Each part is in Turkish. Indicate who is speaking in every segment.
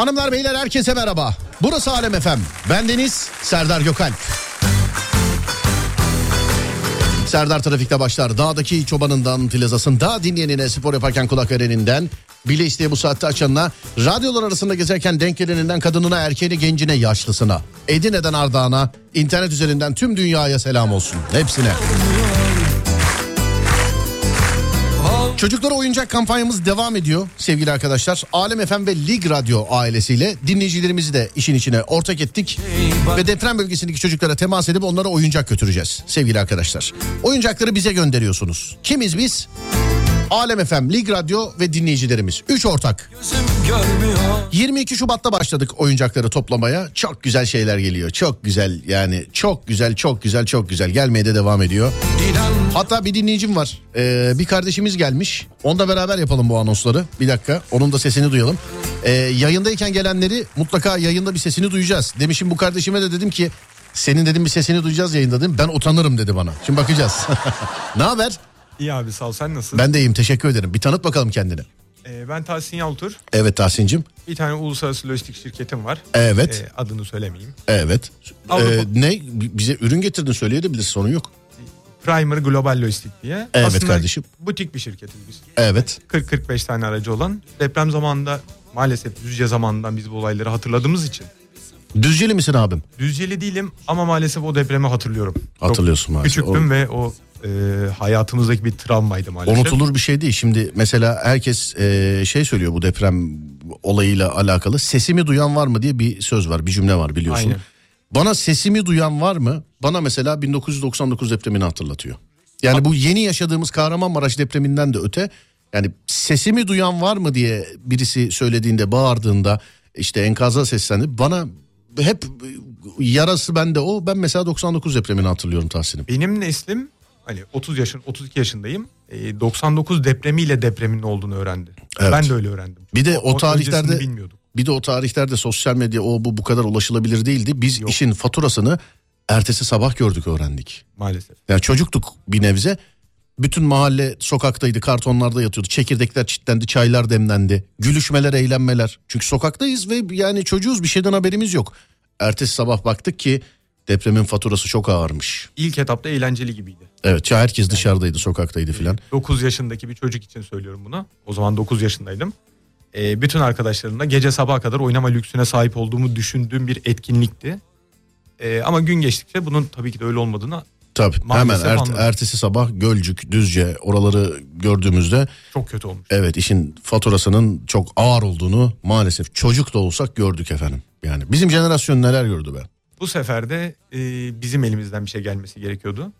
Speaker 1: Hanımlar beyler herkese merhaba. Burası Alem Efem. Bendeniz Serdar Gökalp. Serdar Trafik'te başlar. Dağdaki çobanından plazasında dinleyenine spor yaparken kulak vereninden bile isteye bu saatte açanına radyolar arasında gezerken denk geleninden kadınına erkeğine gencine yaşlısına Edirne'den Ardağan'a internet üzerinden tüm dünyaya selam olsun hepsine. Çocuklara oyuncak kampanyamız devam ediyor sevgili arkadaşlar. Alem FM ve Lig Radyo ailesiyle dinleyicilerimizi de işin içine ortak ettik. Ve deprem bölgesindeki çocuklara temas edip onlara oyuncak götüreceğiz sevgili arkadaşlar. Oyuncakları bize gönderiyorsunuz. Kimiz biz? Alem FM, Lig Radyo ve dinleyicilerimiz. Üç ortak. 22 Şubat'ta başladık oyuncakları toplamaya. Çok güzel şeyler geliyor. Çok güzel yani çok güzel çok güzel çok güzel gelmeye de devam ediyor. Hatta bir dinleyicim var. Ee, bir kardeşimiz gelmiş. Onunla beraber yapalım bu anonsları. Bir dakika onun da sesini duyalım. Ee, yayındayken gelenleri mutlaka yayında bir sesini duyacağız. Demişim bu kardeşime de dedim ki senin dedim bir sesini duyacağız yayında dedim. Ben utanırım dedi bana. Şimdi bakacağız. ne haber?
Speaker 2: İyi abi sağ ol sen nasılsın?
Speaker 1: Ben de iyiyim teşekkür ederim. Bir tanıt bakalım kendini.
Speaker 2: Ee, ben Tahsin Yaltur.
Speaker 1: Evet Tahsin'cim.
Speaker 2: Bir tane uluslararası lojistik şirketim var.
Speaker 1: Evet.
Speaker 2: Ee, adını söylemeyeyim.
Speaker 1: Evet.
Speaker 2: Avrupa-
Speaker 1: Ee, ne? Bize ürün getirdin söyleyebilirsin sorun yok.
Speaker 2: Primer Global Lojistik diye.
Speaker 1: Evet
Speaker 2: Aslında
Speaker 1: kardeşim.
Speaker 2: butik bir şirketiz biz.
Speaker 1: Evet.
Speaker 2: 40-45 tane aracı olan. Deprem zamanında maalesef Düzce zamanından biz bu olayları hatırladığımız için.
Speaker 1: Düzceli misin abim?
Speaker 2: Düzceli değilim ama maalesef o depremi hatırlıyorum. Çok
Speaker 1: Hatırlıyorsun maalesef.
Speaker 2: Küçüktüm
Speaker 1: O-
Speaker 2: ve o e, hayatımızdaki bir travmaydı maalesef.
Speaker 1: Unutulur bir şey değil. Şimdi mesela herkes e, şey söylüyor bu deprem olayıyla alakalı. Sesimi duyan var mı diye bir söz var, bir cümle var biliyorsun.
Speaker 2: Aynen.
Speaker 1: Bana sesimi duyan var mı? Bana mesela 1999 depremini hatırlatıyor. Yani bu yeni yaşadığımız Kahramanmaraş depreminden de öte yani sesimi duyan var mı diye birisi söylediğinde bağırdığında işte enkaza seslendi. Bana hep yarası bende o. Ben mesela 99 depremini hatırlıyorum Tahsin'im.
Speaker 2: Benim neslim hani 30 yaşın 32 yaşındayım. E, 99 depremiyle depremin olduğunu öğrendi.
Speaker 1: Evet.
Speaker 2: Ben de öyle öğrendim.
Speaker 1: Bir de o
Speaker 2: öncesini
Speaker 1: tarihlerde
Speaker 2: bilmiyordum.
Speaker 1: bir de o tarihlerde sosyal medya o bu bu kadar ulaşılabilir değildi. Biz
Speaker 2: Yok.
Speaker 1: işin faturasını ertesi sabah gördük öğrendik.
Speaker 2: Maalesef.
Speaker 1: Yani çocuktuk bir nebze. Bütün mahalle sokaktaydı, kartonlarda yatıyordu. Çekirdekler çitlendi, çaylar demlendi. Gülüşmeler, eğlenmeler. Çünkü sokaktayız ve yani çocuğuz bir şeyden haberimiz yok. Ertesi sabah baktık ki depremin faturası çok ağırmış.
Speaker 2: İlk etapta eğlenceli gibiydi.
Speaker 1: Evet ya herkes dışarıdaydı, sokaktaydı filan.
Speaker 2: 9 yaşındaki bir çocuk için söylüyorum bunu. O zaman 9 yaşındaydım. E, bütün arkadaşlarımla gece sabaha kadar oynama lüksüne sahip olduğumu düşündüğüm bir etkinlikti. E, ama gün geçtikçe bunun tabii ki de öyle olmadığını
Speaker 1: Tabii
Speaker 2: Maalesef
Speaker 1: hemen ert- ertesi sabah Gölcük, Düzce oraları gördüğümüzde
Speaker 2: çok kötü olmuş.
Speaker 1: Evet işin faturasının çok ağır olduğunu maalesef çocuk da olsak gördük efendim. Yani bizim jenerasyon neler gördü be.
Speaker 2: Bu sefer de e, bizim elimizden bir şey gelmesi gerekiyordu.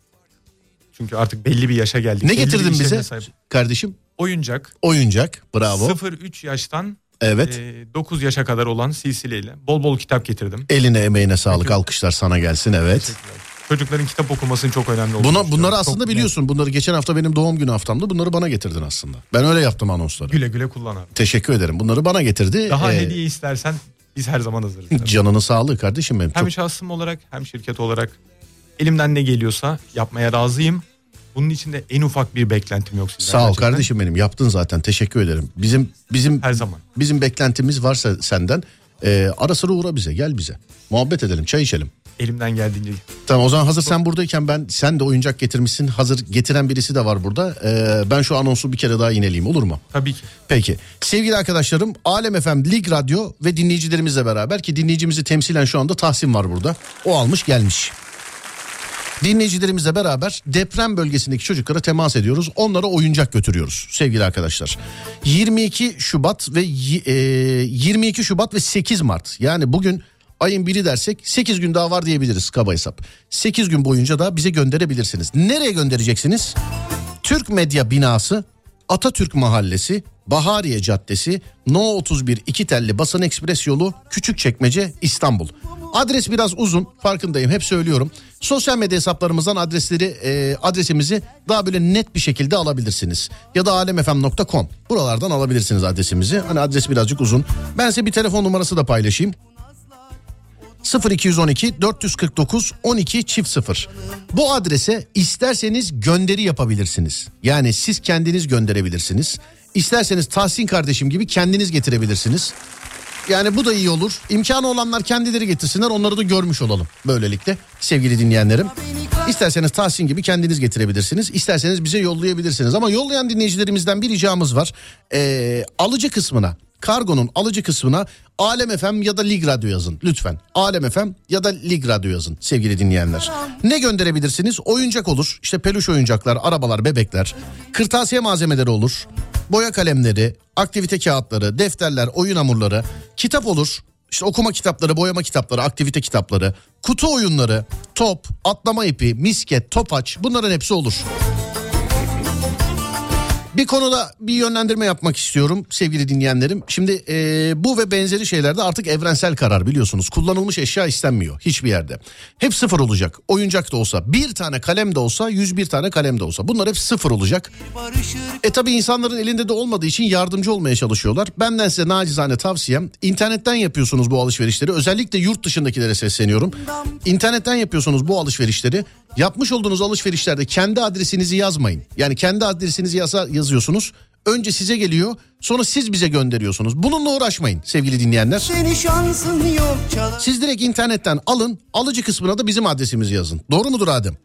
Speaker 2: Çünkü artık belli bir yaşa geldik.
Speaker 1: Ne
Speaker 2: Belli
Speaker 1: getirdin bize
Speaker 2: sahip-
Speaker 1: kardeşim?
Speaker 2: Oyuncak.
Speaker 1: Oyuncak bravo.
Speaker 2: 0-3 yaştan
Speaker 1: Evet
Speaker 2: e, 9 yaşa kadar olan silsileyle bol bol kitap getirdim.
Speaker 1: eline emeğine sağlık alkışlar sana gelsin evet.
Speaker 2: Çocukların kitap okumasının çok önemli olduğunu
Speaker 1: Buna, bunları
Speaker 2: Çok
Speaker 1: aslında
Speaker 2: net.
Speaker 1: biliyorsun bunları geçen hafta benim doğum günü haftamda bunları bana getirdin aslında. Ben öyle yaptım anonsları.
Speaker 2: Güle güle kullan abi.
Speaker 1: Teşekkür ederim bunları bana getirdi.
Speaker 2: Daha
Speaker 1: Ee,
Speaker 2: hediye istersen biz her zaman hazırız. tabii.
Speaker 1: Canını sağlığı kardeşim benim.
Speaker 2: hem
Speaker 1: Çok,
Speaker 2: şahsım olarak hem şirket olarak elimden ne geliyorsa yapmaya razıyım. Bunun için de en ufak bir beklentim yok sizden.
Speaker 1: sağ ol
Speaker 2: gerçekten.
Speaker 1: kardeşim benim yaptın zaten teşekkür ederim. Bizim bizim
Speaker 2: Her zaman.
Speaker 1: bizim beklentimiz varsa senden e, ara sıra uğra bize gel bize. Muhabbet edelim çay içelim.
Speaker 2: Elimden geldiğince.
Speaker 1: Tamam o zaman hazır sen buradayken ben sen de oyuncak getirmişsin. Hazır getiren birisi de var burada. Ee, ben şu anonsu bir kere daha ineleyeyim olur mu?
Speaker 2: Tabii ki.
Speaker 1: Peki. Sevgili arkadaşlarım Alem FM Lig Radyo ve dinleyicilerimizle beraber ki dinleyicimizi temsilen şu anda Tahsin var burada. O almış gelmiş. Dinleyicilerimizle beraber deprem bölgesindeki çocuklara temas ediyoruz. Onlara oyuncak götürüyoruz sevgili arkadaşlar. 22 Şubat ve e, 22 Şubat ve 8 Mart yani bugün ayın biri dersek 8 gün daha var diyebiliriz kaba hesap. 8 gün boyunca da bize gönderebilirsiniz. Nereye göndereceksiniz? Türk Medya Binası, Atatürk Mahallesi, Bahariye Caddesi, No 31 iki telli Basın Ekspres yolu, Küçükçekmece, İstanbul. Adres biraz uzun farkındayım hep söylüyorum. Sosyal medya hesaplarımızdan adresleri e, adresimizi daha böyle net bir şekilde alabilirsiniz. Ya da alemfm.com buralardan alabilirsiniz adresimizi. Hani adres birazcık uzun. Ben size bir telefon numarası da paylaşayım. 0212 449 12 çift 0. Bu adrese isterseniz gönderi yapabilirsiniz. Yani siz kendiniz gönderebilirsiniz. İsterseniz Tahsin kardeşim gibi kendiniz getirebilirsiniz. Yani bu da iyi olur. İmkanı olanlar kendileri getirsinler onları da görmüş olalım böylelikle sevgili dinleyenlerim. İsterseniz Tahsin gibi kendiniz getirebilirsiniz. İsterseniz bize yollayabilirsiniz. Ama yollayan dinleyicilerimizden bir ricamız var. Ee, alıcı kısmına kargonun alıcı kısmına Alem FM ya da Lig Radyo yazın lütfen. Alem FM ya da Lig Radyo yazın sevgili dinleyenler. Ne gönderebilirsiniz? Oyuncak olur. İşte peluş oyuncaklar, arabalar, bebekler. Kırtasiye malzemeleri olur. Boya kalemleri, aktivite kağıtları, defterler, oyun hamurları. Kitap olur. İşte okuma kitapları, boyama kitapları, aktivite kitapları, kutu oyunları, top, atlama ipi, misket, topaç bunların hepsi olur. Bir konuda bir yönlendirme yapmak istiyorum sevgili dinleyenlerim. Şimdi e, bu ve benzeri şeylerde artık evrensel karar biliyorsunuz. Kullanılmış eşya istenmiyor hiçbir yerde. Hep sıfır olacak. Oyuncak da olsa bir tane kalem de olsa 101 tane kalem de olsa bunlar hep sıfır olacak. E tabi insanların elinde de olmadığı için yardımcı olmaya çalışıyorlar. Benden size nacizane tavsiyem internetten yapıyorsunuz bu alışverişleri. Özellikle yurt dışındakilere sesleniyorum. İnternetten yapıyorsunuz bu alışverişleri. Yapmış olduğunuz alışverişlerde kendi adresinizi yazmayın. Yani kendi adresinizi yasa, yazıyorsunuz. Önce size geliyor sonra siz bize gönderiyorsunuz. Bununla uğraşmayın sevgili dinleyenler.
Speaker 3: Seni şansın yok çalar.
Speaker 1: Siz direkt internetten alın alıcı kısmına da bizim adresimizi yazın. Doğru mudur Adem?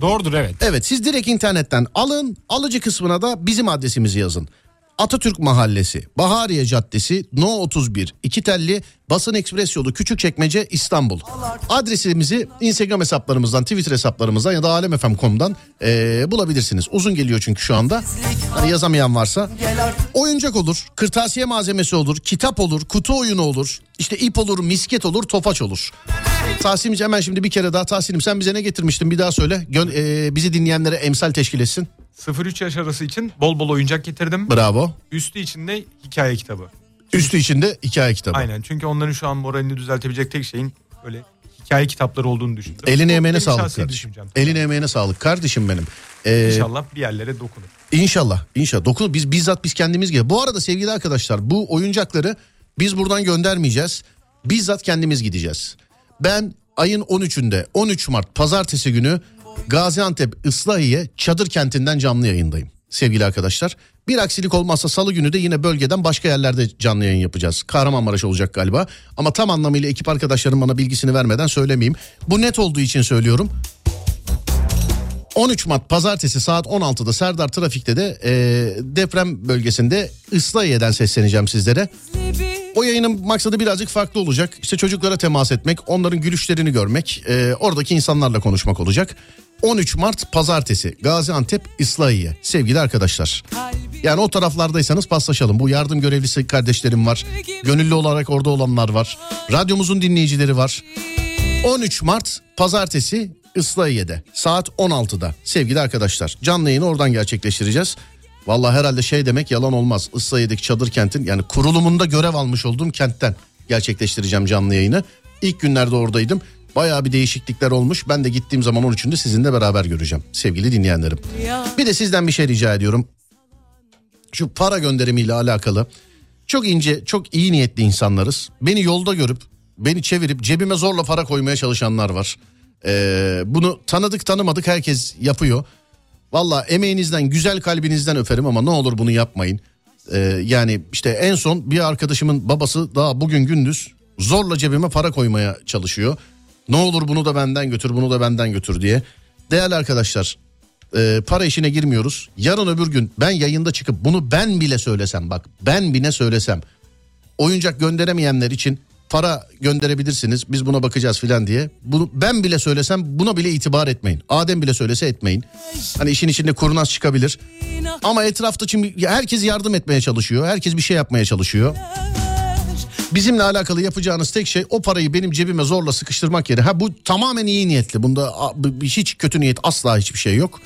Speaker 2: Doğrudur evet.
Speaker 1: Evet siz direkt internetten alın alıcı kısmına da bizim adresimizi yazın. Atatürk Mahallesi, Bahariye Caddesi, No 31, İki Telli, Basın Ekspres Yolu, Küçükçekmece, İstanbul. Adresimizi Instagram hesaplarımızdan, Twitter hesaplarımızdan ya da alemfm.com'dan eee, bulabilirsiniz. Uzun geliyor çünkü şu anda. Hani yazamayan varsa. Oyuncak olur, kırtasiye malzemesi olur, kitap olur, kutu oyunu olur, işte ip olur, misket olur, topaç olur. Tahsin'cim hemen şimdi bir kere daha Tahsin'im sen bize ne getirmiştin bir daha söyle. Gön- eee, bizi dinleyenlere emsal teşkil etsin.
Speaker 2: 0-3 yaş arası için bol bol oyuncak getirdim.
Speaker 1: Bravo.
Speaker 2: Üstü için de hikaye kitabı.
Speaker 1: Üstü içinde hikaye kitabı.
Speaker 2: Aynen çünkü onların şu an moralini düzeltebilecek tek şeyin böyle hikaye kitapları olduğunu düşündüm.
Speaker 1: Eline emeğine
Speaker 2: benim
Speaker 1: sağlık kardeşim.
Speaker 2: düşüncem.
Speaker 1: Eline emeğine sağlık kardeşim benim. Ee,
Speaker 2: İnşallah bir yerlere dokunur.
Speaker 1: İnşallah. İnşallah. Dokun biz bizzat biz kendimiz gel. Bu arada sevgili arkadaşlar bu oyuncakları biz buradan göndermeyeceğiz. Bizzat kendimiz gideceğiz. Ben ayın 13'ünde 13 Mart pazartesi günü Gaziantep Islahiye Çadır Kenti'nden canlı yayındayım. Sevgili arkadaşlar. Bir aksilik olmazsa salı günü de yine bölgeden başka yerlerde canlı yayın yapacağız. Kahramanmaraş olacak galiba. Ama tam anlamıyla ekip arkadaşlarım bana bilgisini vermeden söylemeyeyim. Bu net olduğu için söylüyorum. 13 Mart pazartesi saat 16'da Serdar Trafik'te de e, deprem bölgesinde Islahiye'den sesleneceğim sizlere. O yayının maksadı birazcık farklı olacak. İşte çocuklara temas etmek, onların gülüşlerini görmek, e, oradaki insanlarla konuşmak olacak. 13 Mart pazartesi Gaziantep İslahiye sevgili arkadaşlar. Yani o taraflardaysanız paslaşalım. Bu yardım görevlisi kardeşlerim var. Gönüllü olarak orada olanlar var. Radyomuzun dinleyicileri var. 13 Mart pazartesi Islahiye'de saat 16'da sevgili arkadaşlar canlı yayını oradan gerçekleştireceğiz. Vallahi herhalde şey demek yalan olmaz. Islahiye'deki çadır kentin yani kurulumunda görev almış olduğum kentten gerçekleştireceğim canlı yayını. İlk günlerde oradaydım. Bayağı bir değişiklikler olmuş. Ben de gittiğim zaman 13'ünde sizinle beraber göreceğim sevgili dinleyenlerim. Bir de sizden bir şey rica ediyorum. Şu para gönderimiyle alakalı çok ince, çok iyi niyetli insanlarız. Beni yolda görüp, beni çevirip cebime zorla para koymaya çalışanlar var. Ee, bunu tanıdık tanımadık herkes yapıyor. Valla emeğinizden, güzel kalbinizden öperim ama ne olur bunu yapmayın. Ee, yani işte en son bir arkadaşımın babası daha bugün gündüz zorla cebime para koymaya çalışıyor. Ne olur bunu da benden götür, bunu da benden götür diye. Değerli arkadaşlar, e, para işine girmiyoruz. Yarın öbür gün ben yayında çıkıp bunu ben bile söylesem bak ben bile söylesem oyuncak gönderemeyenler için para gönderebilirsiniz biz buna bakacağız filan diye. Bunu ben bile söylesem buna bile itibar etmeyin. Adem bile söylese etmeyin. Hani işin içinde kurnaz çıkabilir. Ama etrafta şimdi herkes yardım etmeye çalışıyor. Herkes bir şey yapmaya çalışıyor. Bizimle alakalı yapacağınız tek şey o parayı benim cebime zorla sıkıştırmak yerine. Ha bu tamamen iyi niyetli. Bunda hiç kötü niyet asla hiçbir şey yok.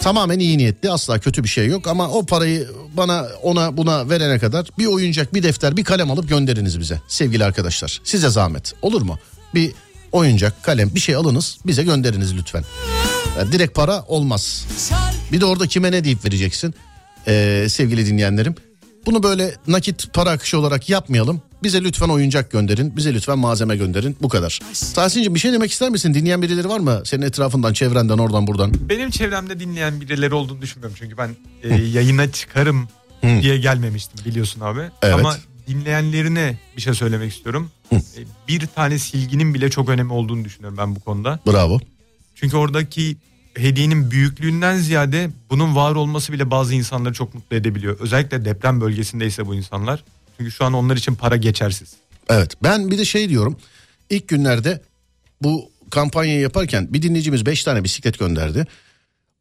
Speaker 1: Tamamen iyi niyetli asla kötü bir şey yok ama o parayı bana ona buna verene kadar bir oyuncak bir defter bir kalem alıp gönderiniz bize sevgili arkadaşlar. Size zahmet olur mu? Bir oyuncak kalem bir şey alınız bize gönderiniz lütfen. Yani direkt para olmaz. Bir de orada kime ne deyip vereceksin Ee, sevgili dinleyenlerim. Bunu böyle nakit para akışı olarak yapmayalım. Bize lütfen oyuncak gönderin. Bize lütfen malzeme gönderin. Bu kadar. Tahsin'cim bir şey demek ister misin? Dinleyen birileri var mı? Senin etrafından, çevrenden, oradan buradan.
Speaker 2: Benim çevremde dinleyen birileri olduğunu düşünmüyorum. Çünkü ben e, yayına çıkarım diye gelmemiştim biliyorsun abi.
Speaker 1: Evet.
Speaker 2: Ama dinleyenlerine bir şey söylemek istiyorum.
Speaker 1: Hı.
Speaker 2: E, Bir tane silginin bile çok önemli olduğunu düşünüyorum ben bu konuda.
Speaker 1: Bravo.
Speaker 2: Çünkü oradaki hediyenin büyüklüğünden ziyade bunun var olması bile bazı insanları çok mutlu edebiliyor. Özellikle deprem bölgesindeyse bu insanlar. Çünkü şu an onlar için para geçersiz.
Speaker 1: Evet ben bir de şey diyorum. İlk günlerde bu kampanyayı yaparken bir dinleyicimiz 5 tane bisiklet gönderdi.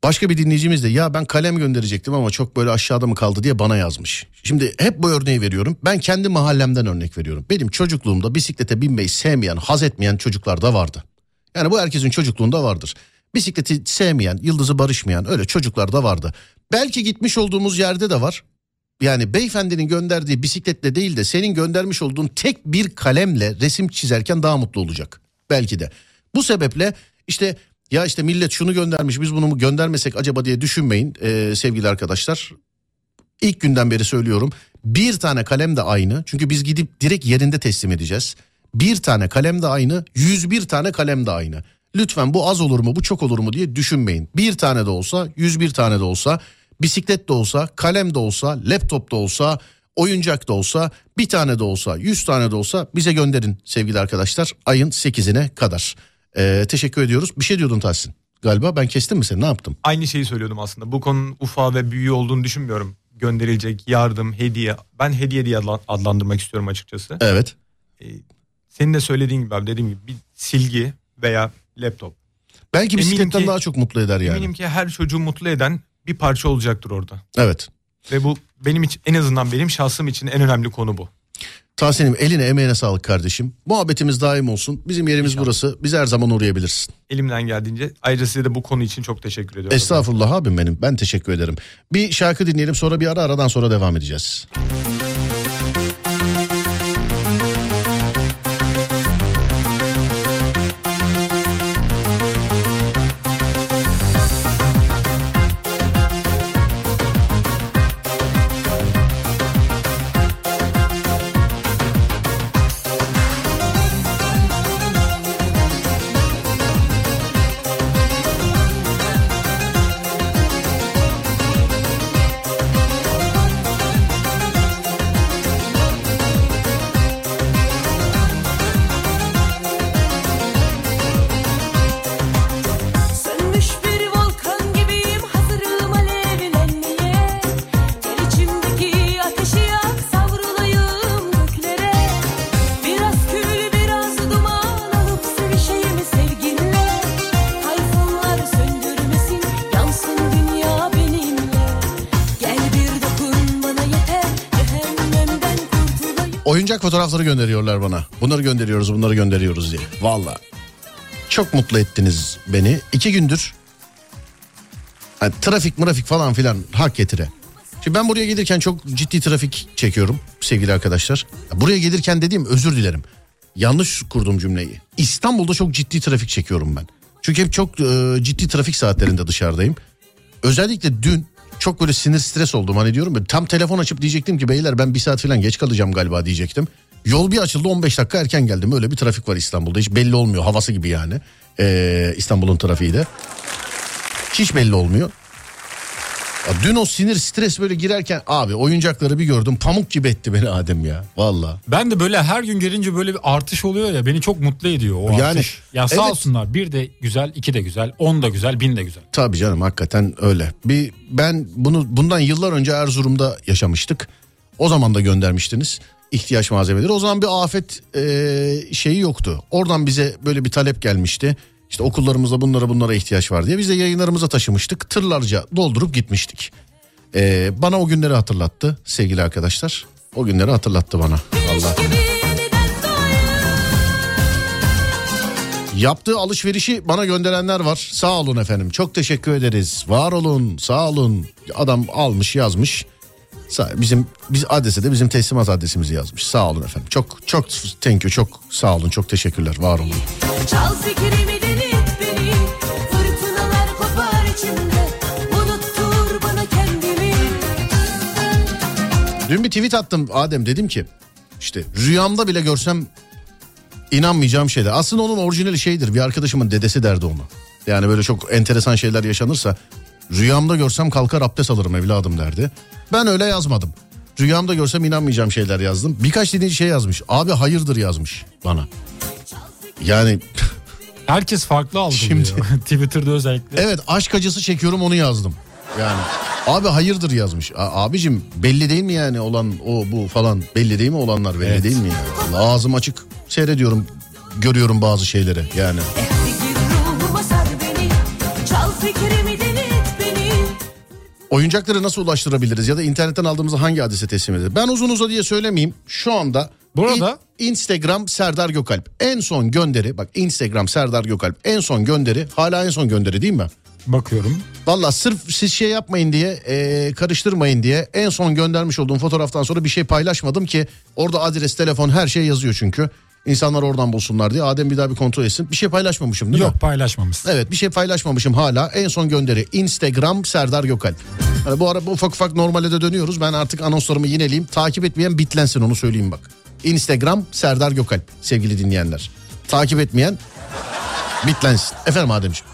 Speaker 1: Başka bir dinleyicimiz de ya ben kalem gönderecektim ama çok böyle aşağıda mı kaldı diye bana yazmış. Şimdi hep bu örneği veriyorum. Ben kendi mahallemden örnek veriyorum. Benim çocukluğumda bisiklete binmeyi sevmeyen, haz etmeyen çocuklar da vardı. Yani bu herkesin çocukluğunda vardır. Bisikleti sevmeyen, yıldızı barışmayan öyle çocuklar da vardı. Belki gitmiş olduğumuz yerde de var. Yani beyefendinin gönderdiği bisikletle değil de senin göndermiş olduğun tek bir kalemle resim çizerken daha mutlu olacak. Belki de. Bu sebeple işte ya işte millet şunu göndermiş biz bunu mu göndermesek acaba diye düşünmeyin ee, sevgili arkadaşlar. İlk günden beri söylüyorum bir tane kalem de aynı çünkü biz gidip direkt yerinde teslim edeceğiz. Bir tane kalem de aynı 101 tane kalem de aynı. Lütfen bu az olur mu bu çok olur mu diye düşünmeyin. Bir tane de olsa 101 tane de olsa bisiklet de olsa kalem de olsa laptop da olsa oyuncak da olsa bir tane de olsa 100 tane de olsa bize gönderin sevgili arkadaşlar ayın 8'ine kadar. Ee, teşekkür ediyoruz. Bir şey diyordun Tahsin. Galiba ben kestim mi seni ne yaptım?
Speaker 2: Aynı şeyi söylüyordum aslında. Bu konunun ufağı ve büyüğü olduğunu düşünmüyorum. Gönderilecek yardım, hediye. Ben hediye diye adla- adlandırmak istiyorum açıkçası.
Speaker 1: Evet.
Speaker 2: Ee, senin de söylediğin gibi abi dediğim gibi bir silgi veya laptop.
Speaker 1: Belki
Speaker 2: Eminim
Speaker 1: bisikletten
Speaker 2: ki-
Speaker 1: daha çok mutlu eder yani.
Speaker 2: Eminim ki her çocuğu mutlu eden bir parça olacaktır orada.
Speaker 1: Evet.
Speaker 2: Ve bu benim için en azından benim şahsım için en önemli konu bu.
Speaker 1: Tahsin'im eline emeğine sağlık kardeşim. Muhabbetimiz daim olsun. Bizim yerimiz
Speaker 2: İnşallah.
Speaker 1: burası. Biz her zaman uğrayabilirsin.
Speaker 2: Elimden geldiğince ayrıca size de bu konu için çok teşekkür ediyorum.
Speaker 1: Estağfurullah abim benim. Ben teşekkür ederim. Bir şarkı dinleyelim sonra bir ara aradan sonra devam edeceğiz.
Speaker 4: Sönmüş
Speaker 1: Oyuncak fotoğrafları gönderiyorlar bana. Bunları gönderiyoruz bunları gönderiyoruz diye. Valla. Çok mutlu ettiniz beni. İki gündür hani trafik mırafik falan filan hak getire. Şimdi ben buraya gelirken çok ciddi trafik çekiyorum sevgili arkadaşlar. Buraya gelirken dediğim özür dilerim. Yanlış kurdum cümleyi. İstanbul'da çok ciddi trafik çekiyorum ben. Çünkü hep çok e, ciddi trafik saatlerinde dışarıdayım. Özellikle dün çok böyle sinir stres oldum hani diyorum ya tam telefon açıp diyecektim ki beyler ben bir saat falan geç kalacağım galiba diyecektim. Yol bir açıldı 15 dakika erken geldim öyle bir trafik var İstanbul'da hiç belli olmuyor havası gibi yani Ee, İstanbul'un trafiği de. Hiç belli olmuyor. Ya dün o sinir stres böyle girerken abi oyuncakları bir gördüm pamuk gibi etti beni Adem ya valla.
Speaker 5: Ben de böyle her gün gelince böyle bir artış oluyor ya beni çok mutlu ediyor o
Speaker 1: Yani,
Speaker 5: artış. Ya sağ
Speaker 1: evet.
Speaker 5: olsunlar bir de güzel iki de güzel on da güzel bin de güzel.
Speaker 1: Tabii canım hakikaten öyle. Bir ben bunu bundan yıllar önce Erzurum'da yaşamıştık. O zaman da göndermiştiniz ihtiyaç malzemeleri. O zaman bir afet e, şeyi yoktu. Oradan bize böyle bir talep gelmişti. İşte okullarımızda bunlara bunlara ihtiyaç var diye. Biz de yayınlarımıza taşımıştık. Tırlarca doldurup gitmiştik. E, bana o günleri hatırlattı sevgili arkadaşlar. O günleri hatırlattı bana.
Speaker 4: Doğayım
Speaker 1: Yaptığı alışverişi bana gönderenler var. Sağ olun efendim. Çok teşekkür ederiz. Var olun, sağ olun. Adam almış, yazmış. Bizim biz adrese de bizim teslimat adresimizi yazmış. Sağ olun efendim. Çok çok thank you. Çok sağ olun. Çok teşekkürler. Var olun.
Speaker 4: Çal fikrimi
Speaker 1: Dün bir tweet attım Adem dedim ki işte rüyamda bile görsem inanmayacağım şeyler. Aslında onun orijinali şeydir. Bir arkadaşımın dedesi derdi onu. Yani böyle çok enteresan şeyler yaşanırsa rüyamda görsem kalkar abdest alırım evladım derdi. Ben öyle yazmadım. Rüyamda görsem inanmayacağım şeyler yazdım. Birkaç dinleyici şey yazmış. Abi hayırdır yazmış bana. Yani
Speaker 5: Herkes farklı algılıyor.
Speaker 1: Şimdi-
Speaker 5: Twitter'da özellikle.
Speaker 1: evet aşk acısı çekiyorum onu yazdım. Yani abi hayırdır yazmış. A- abicim belli değil mi yani olan o bu falan belli değil mi olanlar belli
Speaker 5: Evet.
Speaker 1: değil mi yani? Ağzım açık seyrediyorum görüyorum bazı şeyleri yani.
Speaker 4: Beni
Speaker 1: Oyuncakları nasıl ulaştırabiliriz ya da internetten aldığımızda hangi adrese teslim ederiz? Ben uzun uza diye söylemeyeyim. Şu anda
Speaker 5: Burada-
Speaker 1: in- Instagram Serdar Gökalp en son gönderi bak Instagram Serdar Gökalp en son gönderi hala en son gönderi değil mi?
Speaker 5: Bakıyorum.
Speaker 1: Valla sırf siz şey yapmayın diye e, karıştırmayın diye en son göndermiş olduğum fotoğraftan sonra bir şey paylaşmadım ki orada adres telefon her şey yazıyor çünkü. İnsanlar oradan bulsunlar diye Adem bir daha bir kontrol etsin. Bir şey paylaşmamışım değil mi?
Speaker 5: Yok paylaşmamışsın.
Speaker 1: Evet bir şey paylaşmamışım hala. En son gönderi Instagram Serdar Gökalp. Yani bu ara bu ufak ufak normale de dönüyoruz. Ben artık anonslarımı yineleyeyim. Takip etmeyen bitlensin onu söyleyeyim bak. Instagram Serdar Gökalp sevgili dinleyenler. Takip etmeyen bitlensin. Efendim Ademciğim.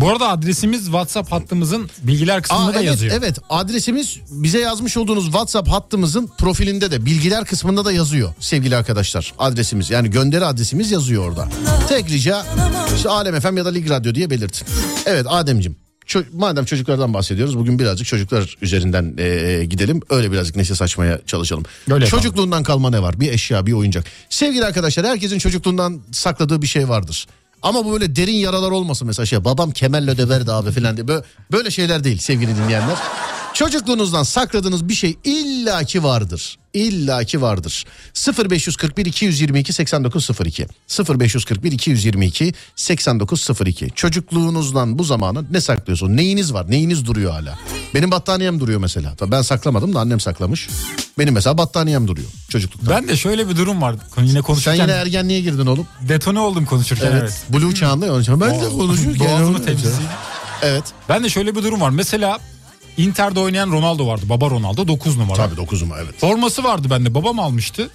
Speaker 5: Bu arada adresimiz WhatsApp hattımızın bilgiler kısmında
Speaker 1: Aa,
Speaker 5: da
Speaker 1: evet,
Speaker 5: yazıyor.
Speaker 1: evet adresimiz bize yazmış olduğunuz WhatsApp hattımızın profilinde de bilgiler kısmında da yazıyor sevgili arkadaşlar. Adresimiz yani gönderi adresimiz yazıyor orada. Tek rica işte Alem FM ya da Lig Radyo diye belirtin. Evet Ademciğim ço- madem çocuklardan bahsediyoruz bugün birazcık çocuklar üzerinden e, gidelim. Öyle birazcık neşe saçmaya çalışalım.
Speaker 5: Öyle.
Speaker 1: Çocukluğundan kalma ne var? Bir eşya bir oyuncak. Sevgili arkadaşlar herkesin çocukluğundan sakladığı bir şey vardır. Ama bu böyle derin yaralar olmasın mesela şey babam kemerle döverdi abi falan diye böyle, böyle şeyler değil sevgili dinleyenler. Çocukluğunuzdan sakladığınız bir şey illaki vardır. İllaki vardır. 0541 222 8902 0541 222 8902 Çocukluğunuzdan bu zamana ne saklıyorsun? Neyiniz var? Neyiniz duruyor hala? Benim battaniyem duruyor mesela. Tabii ben saklamadım da annem saklamış. Benim mesela battaniyem duruyor çocukluktan.
Speaker 5: Ben de şöyle bir durum var. Yine
Speaker 1: Sen
Speaker 5: konuşurken
Speaker 1: yine ergenliğe girdin oğlum.
Speaker 5: detone oldum konuşurken
Speaker 1: Evet.
Speaker 5: evet.
Speaker 1: Blue çağında için. Ben de konuşurken.
Speaker 5: Boğazımı temizleyeyim.
Speaker 1: Evet.
Speaker 5: Ben de şöyle bir durum var. Mesela Inter'de oynayan Ronaldo vardı. Baba Ronaldo 9 numara.
Speaker 1: Tabii dokuzuma evet.
Speaker 5: Forması vardı bende. Babam almıştı.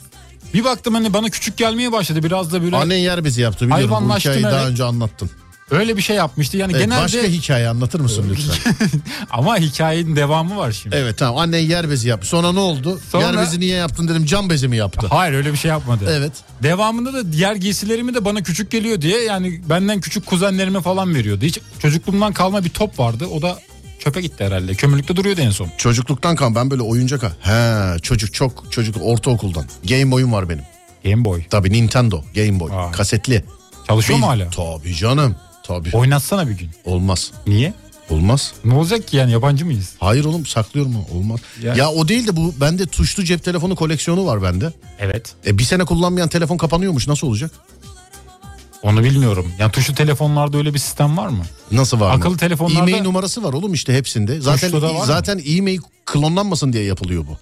Speaker 5: Bir baktım hani bana küçük gelmeye başladı. Biraz da böyle
Speaker 1: Annen yer bizi yaptı biliyorum. Bu hikayeyi daha önce anlattın.
Speaker 5: öyle bir şey yapmıştı. Yani
Speaker 1: Evet,
Speaker 5: genelde
Speaker 1: Başka hikaye anlatır mısın lütfen?
Speaker 5: ama hikayenin devamı var şimdi.
Speaker 1: evet tamam annen yer bezi yaptı. Sonra ne oldu?
Speaker 5: Sonra-
Speaker 1: Yer bezi niye yaptın dedim cam bezi mi yaptı?
Speaker 5: Hayır öyle bir şey yapmadı.
Speaker 1: Evet.
Speaker 5: Devamında da diğer giysilerimi de bana küçük geliyor diye yani benden küçük kuzenlerime falan veriyordu. Hiç çocukluğumdan kalma bir top vardı. O da çöpe gitti herhalde. Kömürlükte duruyordu en son.
Speaker 1: Çocukluktan kal ben böyle oyuncak ha. He çocuk çok çocuk ortaokuldan. Game Boy'um var benim.
Speaker 5: Game Boy.
Speaker 1: Tabii Nintendo Game Boy.
Speaker 5: Vay.
Speaker 1: Kasetli.
Speaker 5: Çalışıyor mu hala?
Speaker 1: Tabii canım. Tabii.
Speaker 5: Oynatsana bir gün.
Speaker 1: Olmaz.
Speaker 5: Niye?
Speaker 1: Olmaz.
Speaker 5: Ne olacak ki yani yabancı mıyız?
Speaker 1: Hayır oğlum saklıyorum mu? Olmaz. Ya.
Speaker 5: Ya-
Speaker 1: o değil de bu bende tuşlu cep telefonu koleksiyonu var bende.
Speaker 5: Evet.
Speaker 1: E bir sene kullanmayan telefon kapanıyormuş nasıl olacak?
Speaker 5: Onu bilmiyorum. Yani tuşlu telefonlarda öyle bir sistem var mı?
Speaker 1: Nasıl var mı?
Speaker 5: Akıllı telefonlarda-
Speaker 1: E-mail numarası var oğlum işte hepsinde. Zaten
Speaker 5: var mı?
Speaker 1: zaten e-mail klonlanmasın diye yapılıyor bu.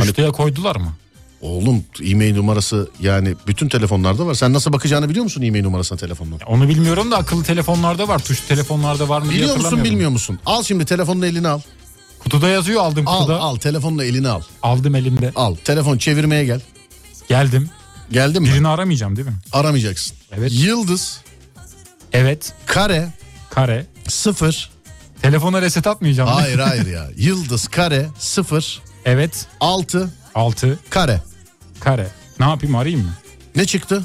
Speaker 5: Tuşluya koydular mı?
Speaker 1: Oğlum e-mail numarası yani bütün telefonlarda var. Sen nasıl bakacağını biliyor musun e-mail numarasına telefonla?
Speaker 5: Onu bilmiyorum da akıllı telefonlarda var. Tuşlu telefonlarda var mı diye
Speaker 1: Biliyor musun bilmiyor musun? Al şimdi telefonunu eline al.
Speaker 5: Kutuda yazıyor aldım
Speaker 1: Al
Speaker 5: kutuda.
Speaker 1: al telefonunu eline al.
Speaker 5: Aldım elimde.
Speaker 1: Al telefon çevirmeye gel.
Speaker 5: Geldim.
Speaker 1: Geldin mi?
Speaker 5: Birini aramayacağım değil mi?
Speaker 1: Aramayacaksın.
Speaker 5: Evet.
Speaker 1: Yıldız
Speaker 5: Evet.
Speaker 1: kare
Speaker 5: Kare.
Speaker 1: sıfır.
Speaker 5: Telefona reset atmayacağım.
Speaker 1: Hayır hayır ya. Yıldız kare sıfır
Speaker 5: Evet.
Speaker 1: altı
Speaker 5: 6
Speaker 1: kare.
Speaker 5: kare. Ne yapayım arayayım mı?
Speaker 1: Ne çıktı?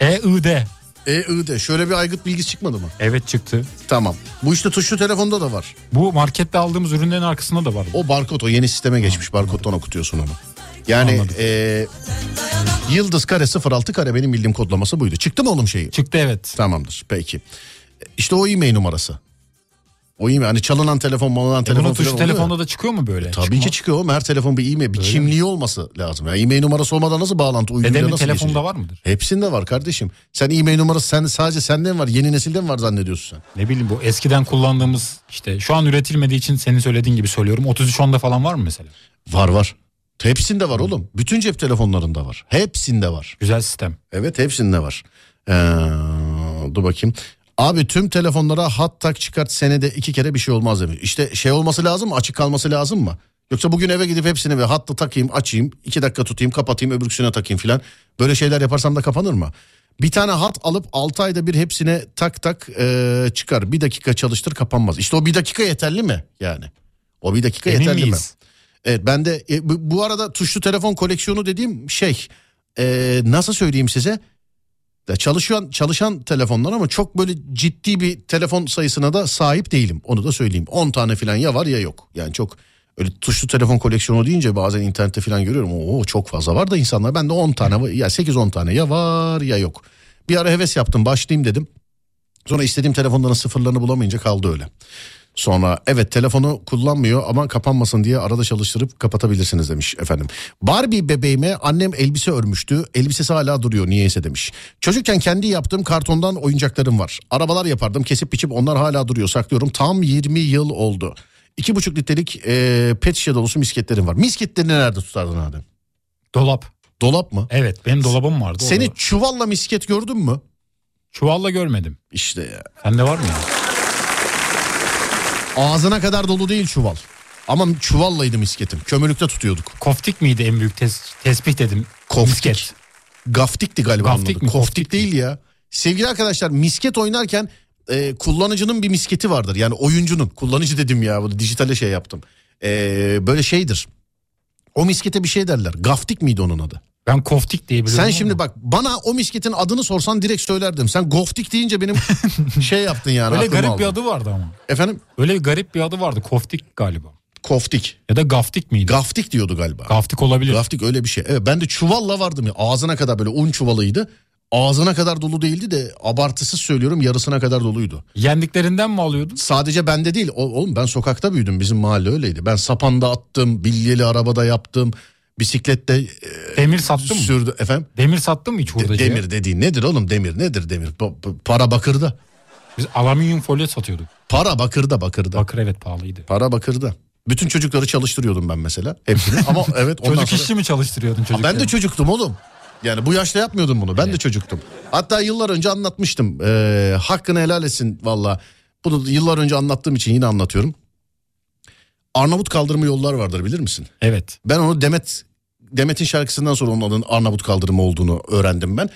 Speaker 5: E I D.
Speaker 1: EI'de şöyle bir aygıt bilgisi çıkmadı mı?
Speaker 5: Evet çıktı.
Speaker 1: Tamam. Bu işte tuşlu telefonda da var.
Speaker 5: Bu markette aldığımız ürünlerin arkasında da var.
Speaker 1: O barkod o yeni sisteme geçmiş. Barkoddan okutuyorsun onu. Yani
Speaker 5: Anladım.
Speaker 1: Yıldız kare 06 kare benim bildiğim kodlaması buydu. Çıktı mı oğlum şeyi?
Speaker 5: Çıktı evet.
Speaker 1: Tamamdır peki. İşte o e-mail numarası. O e-mail hani çalınan telefon malınan
Speaker 5: E
Speaker 1: telefon
Speaker 5: bunun
Speaker 1: falan oluyor ya.
Speaker 5: telefonda da çıkıyor mu böyle?
Speaker 1: Tabii
Speaker 5: Çıkmaz.
Speaker 1: ki çıkıyor oğlum. Her telefon bir e-mail, bir kimliği olması lazım. Yani e-mail numarası olmadan nasıl bağlantı uyduyla
Speaker 5: Dedemin
Speaker 1: nasıl
Speaker 5: telefonda
Speaker 1: geçecek?
Speaker 5: var mıdır?
Speaker 1: Hepsinde var kardeşim. Sen e-mail numarası sen, sadece sende mi var? Yeni nesilde mi var zannediyorsun sen?
Speaker 5: Ne bileyim bu eskiden kullandığımız işte şu an üretilmediği için senin söylediğin gibi söylüyorum. 3310'da falan var mı mesela?
Speaker 1: Var var. Hepsinde var oğlum. Bütün cep telefonlarında var. Hepsinde var.
Speaker 5: Güzel sistem.
Speaker 1: Evet hepsinde var. Ee, dur bakayım. Abi tüm telefonlara hat tak çıkart senede iki kere bir şey olmaz demiş. İşte şey olması lazım mı? Açık kalması lazım mı? Yoksa bugün eve gidip hepsini ve hattı takayım açayım. iki dakika tutayım kapatayım öbürküsüne takayım filan. Böyle şeyler yaparsam da kapanır mı? Bir tane hat alıp 6 ayda bir hepsine tak tak ee, çıkar. Bir dakika çalıştır kapanmaz. İşte o bir dakika yeterli mi yani? O bir dakika
Speaker 5: Emin
Speaker 1: yeterli
Speaker 5: miyiz?
Speaker 1: mi? Evet ben de e, bu, arada tuşlu telefon koleksiyonu dediğim şey e, nasıl söyleyeyim size? Ya çalışan çalışan telefonlar ama çok böyle ciddi bir telefon sayısına da sahip değilim. Onu da söyleyeyim. 10 tane falan ya var ya yok. Yani çok öyle tuşlu telefon koleksiyonu deyince bazen internette falan görüyorum. Oo çok fazla var da insanlar. Ben de 10 tane ya 8-10 tane ya var ya yok. Bir ara heves yaptım başlayayım dedim. Sonra istediğim telefonların sıfırlarını bulamayınca kaldı öyle. Sonra evet telefonu kullanmıyor ama kapanmasın diye arada çalıştırıp kapatabilirsiniz demiş efendim. Barbie bebeğime annem elbise örmüştü. Elbisesi hala duruyor niyeyse demiş. Çocukken kendi yaptığım kartondan oyuncaklarım var. Arabalar yapardım kesip biçip onlar hala duruyor saklıyorum. Tam 20 yıl oldu. 2,5 litrelik e, pet şişe dolusu misketlerim var. Misketleri nerede tutardın Adem?
Speaker 5: Dolap.
Speaker 1: Dolap mı?
Speaker 5: Evet benim dolabım vardı.
Speaker 1: Seni
Speaker 5: orada.
Speaker 1: çuvalla misket gördün mü?
Speaker 5: çuvalla görmedim.
Speaker 1: İşte ya.
Speaker 5: Sende var mı ya?
Speaker 1: Ağzına kadar dolu değil çuval. Ama çuvallaydı misketim. Kömürlükte tutuyorduk.
Speaker 5: Koftik miydi en büyük tes- tespih dedim.
Speaker 1: Koftik.
Speaker 5: Misket.
Speaker 1: Gaftikti galiba.
Speaker 5: Gaftik
Speaker 1: adı.
Speaker 5: mi?
Speaker 1: Koftik
Speaker 5: Koftik
Speaker 1: değil ya. Sevgili arkadaşlar misket oynarken e, kullanıcının bir misketi vardır. Yani oyuncunun. Kullanıcı dedim ya. Bunu dijitale şey yaptım. E, böyle şeydir. O miskete bir şey derler. Gaftik miydi onun adı?
Speaker 5: Ben koftik diye biliyorum.
Speaker 1: Sen
Speaker 5: ama
Speaker 1: şimdi bak bana o misketin adını sorsan direkt söylerdim. Sen goftik deyince benim şey yaptın yani.
Speaker 5: Öyle garip bir
Speaker 1: aldın.
Speaker 5: adı vardı ama.
Speaker 1: Efendim?
Speaker 5: Öyle bir garip bir adı vardı. Koftik galiba.
Speaker 1: Koftik.
Speaker 5: Ya da gaftik miydi?
Speaker 1: Gaftik diyordu galiba.
Speaker 5: Gaftik olabilir.
Speaker 1: Gaftik öyle bir şey. Evet ben de çuvalla vardım ya. Ağzına kadar böyle un çuvalıydı. Ağzına kadar dolu değildi de abartısız söylüyorum yarısına kadar doluydu.
Speaker 5: Yendiklerinden mi alıyordun?
Speaker 1: Sadece bende değil. O- Oğlum ben sokakta büyüdüm. Bizim mahalle öyleydi. Ben sapanda attım, bilyeli arabada yaptım. Bisiklette e,
Speaker 5: Demir sattın mı?
Speaker 1: sürdü efendim.
Speaker 5: Demir sattın mı hiç hurdacıya?
Speaker 1: demir dediğin nedir oğlum demir nedir demir? Pa- pa- para bakırda.
Speaker 5: Biz alüminyum folyo satıyorduk.
Speaker 1: Para bakırda bakırda.
Speaker 5: Bakır evet pahalıydı.
Speaker 1: Para bakırda. Bütün çocukları çalıştırıyordum ben mesela. Hepsini ama evet ondan
Speaker 5: Çocuk
Speaker 1: sonra...
Speaker 5: işçi mi çalıştırıyordun çocukları?
Speaker 1: Ben de çocuktum oğlum. Yani bu yaşta yapmıyordum bunu. Ben de çocuktum. Hatta yıllar önce anlatmıştım. Ee, hakkını helal etsin valla. Bunu yıllar önce anlattığım için yine anlatıyorum. Arnavut kaldırımı yollar vardır bilir misin?
Speaker 5: Evet.
Speaker 1: Ben onu Demet Demet'in şarkısından sonra onun adının Arnavut kaldırımı olduğunu öğrendim ben.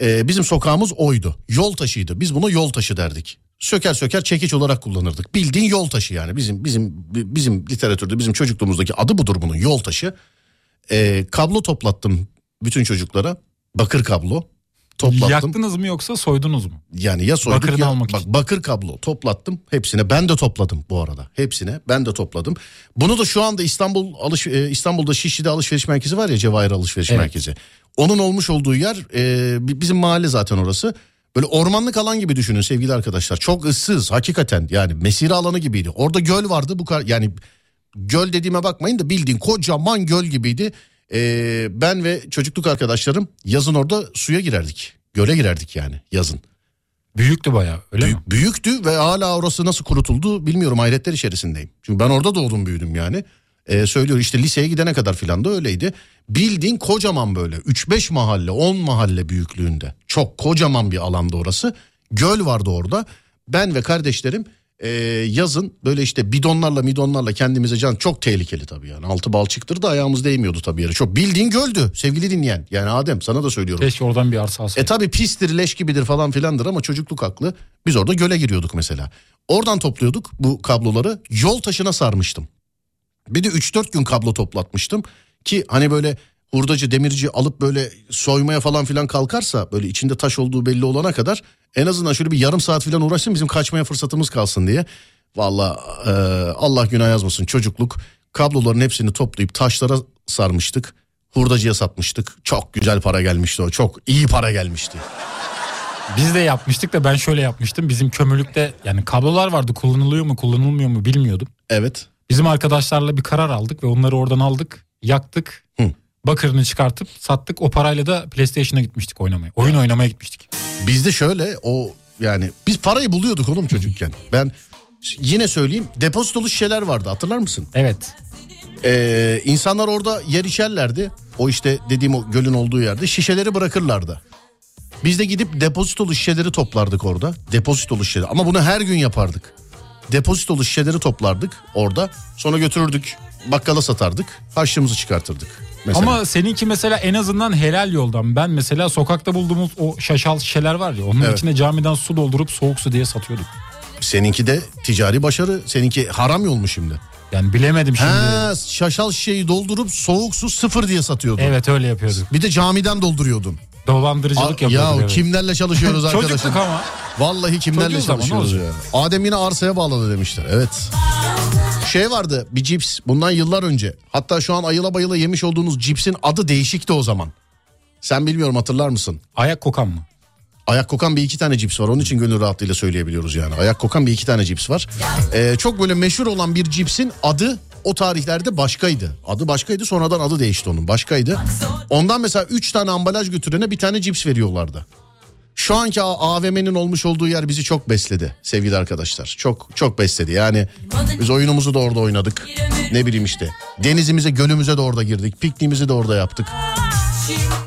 Speaker 1: Ee, bizim sokağımız oydu. Yol taşıydı. Biz buna yol taşı derdik. Söker söker çekiç olarak kullanırdık. Bildiğin yol taşı yani. Bizim bizim bizim literatürde bizim çocukluğumuzdaki adı budur bunun yol taşı. Ee, kablo toplattım bütün çocuklara. Bakır kablo toplattım.
Speaker 5: Yaktınız mı yoksa soydunuz mu?
Speaker 1: Yani ya soyduk
Speaker 5: Bakırını
Speaker 1: ya
Speaker 5: almak
Speaker 1: bak
Speaker 5: için.
Speaker 1: bakır kablo toplattım hepsine ben de topladım bu arada hepsine ben de topladım. Bunu da şu anda İstanbul alış e, İstanbul'da Şişli'de alışveriş merkezi var ya Cevahir alışveriş
Speaker 5: Evet.
Speaker 1: merkezi. Onun olmuş olduğu yer e, bi- bizim mahalle zaten orası. Böyle ormanlık alan gibi düşünün sevgili arkadaşlar. Çok ıssız hakikaten yani mesire alanı gibiydi. Orada göl vardı bu kadar yani göl dediğime bakmayın da bildiğin kocaman göl gibiydi. E, ben ve çocukluk arkadaşlarım yazın orada suya girerdik. Göle girerdik yani yazın.
Speaker 5: Büyüktü bayağı öyle
Speaker 1: Büyü-
Speaker 5: mi?
Speaker 1: büyüktü ve hala orası nasıl kurutuldu bilmiyorum hayretler içerisindeyim. Çünkü ben orada doğdum büyüdüm yani. Ee, söylüyor işte liseye gidene kadar filan da öyleydi. Bildiğin kocaman böyle 3-5 mahalle 10 mahalle büyüklüğünde. Çok kocaman bir alanda orası. Göl vardı orada. Ben ve kardeşlerim e, yazın böyle işte bidonlarla midonlarla kendimize can çok tehlikeli tabii yani. Altı balçıktır da ayağımız değmiyordu tabii yere. Çok bildiğin göldü sevgili dinleyen. Yani Adem sana da söylüyorum.
Speaker 5: Keşke oradan bir arsa
Speaker 1: E
Speaker 5: alsaydık.
Speaker 1: tabi pistir leş gibidir falan filandır ama çocukluk haklı. Biz orada göle giriyorduk mesela. Oradan topluyorduk bu kabloları yol taşına sarmıştım. Bir de 3-4 gün kablo toplatmıştım. Ki hani böyle hurdacı demirci alıp böyle soymaya falan filan kalkarsa böyle içinde taş olduğu belli olana kadar en azından şöyle bir yarım saat filan uğraşsın bizim kaçmaya fırsatımız kalsın diye. Valla e, Allah günah yazmasın çocukluk kabloların hepsini toplayıp taşlara sarmıştık. Hurdacıya satmıştık. Çok güzel para gelmişti o. Çok iyi para gelmişti.
Speaker 5: Biz de yapmıştık da ben şöyle yapmıştım. Bizim kömürlükte yani kablolar vardı kullanılıyor mu kullanılmıyor mu bilmiyordum.
Speaker 1: Evet.
Speaker 5: Bizim arkadaşlarla bir karar aldık ve onları oradan aldık. Yaktık. Bakırını çıkartıp sattık. O parayla da PlayStation'a gitmiştik oynamaya. Oyun oynamaya gitmiştik.
Speaker 1: Bizde şöyle o yani biz parayı buluyorduk oğlum çocukken. Ben yine söyleyeyim depozitolu şişeler vardı hatırlar mısın?
Speaker 5: Evet.
Speaker 1: Ee, insanlar orada yer içerlerdi. O işte dediğim o gölün olduğu yerde şişeleri bırakırlardı. Biz de gidip depozitolu şişeleri toplardık orada. Depozitolu şişeleri ama bunu her gün yapardık. Depozitolu şişeleri toplardık orada. Sonra götürürdük bakkala satardık. Harçlığımızı çıkartırdık. Mesela.
Speaker 5: Ama seninki mesela en azından helal yoldan. Ben mesela sokakta bulduğumuz o şaşal şişeler var ya. Onun
Speaker 1: Evet.
Speaker 5: içine camiden su doldurup soğuk su diye satıyorduk.
Speaker 1: Seninki de ticari başarı. Seninki haram yol mu şimdi?
Speaker 5: Yani bilemedim şimdi.
Speaker 1: He, şaşal şişeyi doldurup soğuk su sıfır diye satıyordun.
Speaker 5: Evet öyle yapıyorduk.
Speaker 1: Bir de camiden dolduruyordun.
Speaker 5: Dolandırıcılık
Speaker 1: A-
Speaker 5: yapıyorduk.
Speaker 1: ya
Speaker 5: evet.
Speaker 1: kimlerle çalışıyoruz arkadaşım?
Speaker 5: Çocukluk ama.
Speaker 1: Vallahi kimlerle
Speaker 5: Çocuğuz ama ne
Speaker 1: çalışıyoruz ya.
Speaker 5: olacak?
Speaker 1: Adem yine arsaya bağladı demişler. Evet. Şey vardı bir cips bundan yıllar önce. Hatta şu an ayıla bayıla yemiş olduğunuz cipsin adı değişikti o zaman. Sen bilmiyorum hatırlar mısın?
Speaker 5: Ayak kokan mı?
Speaker 1: Ayak kokan bir iki tane cips var. Onun için gönül rahatlığıyla söyleyebiliyoruz yani. Ayak kokan bir iki tane cips var. Ee, çok böyle meşhur olan bir cipsin adı o tarihlerde başkaydı. Adı başkaydı sonradan adı değişti onun başkaydı. Ondan mesela üç tane ambalaj götürene bir tane cips veriyorlardı. Şu anki AVM'nin olmuş olduğu yer bizi çok besledi sevgili arkadaşlar. Çok çok besledi. Yani biz oyunumuzu da orada oynadık. Ne bileyim işte. Denizimize, gölümüze de orada girdik. Pikniğimizi de orada yaptık.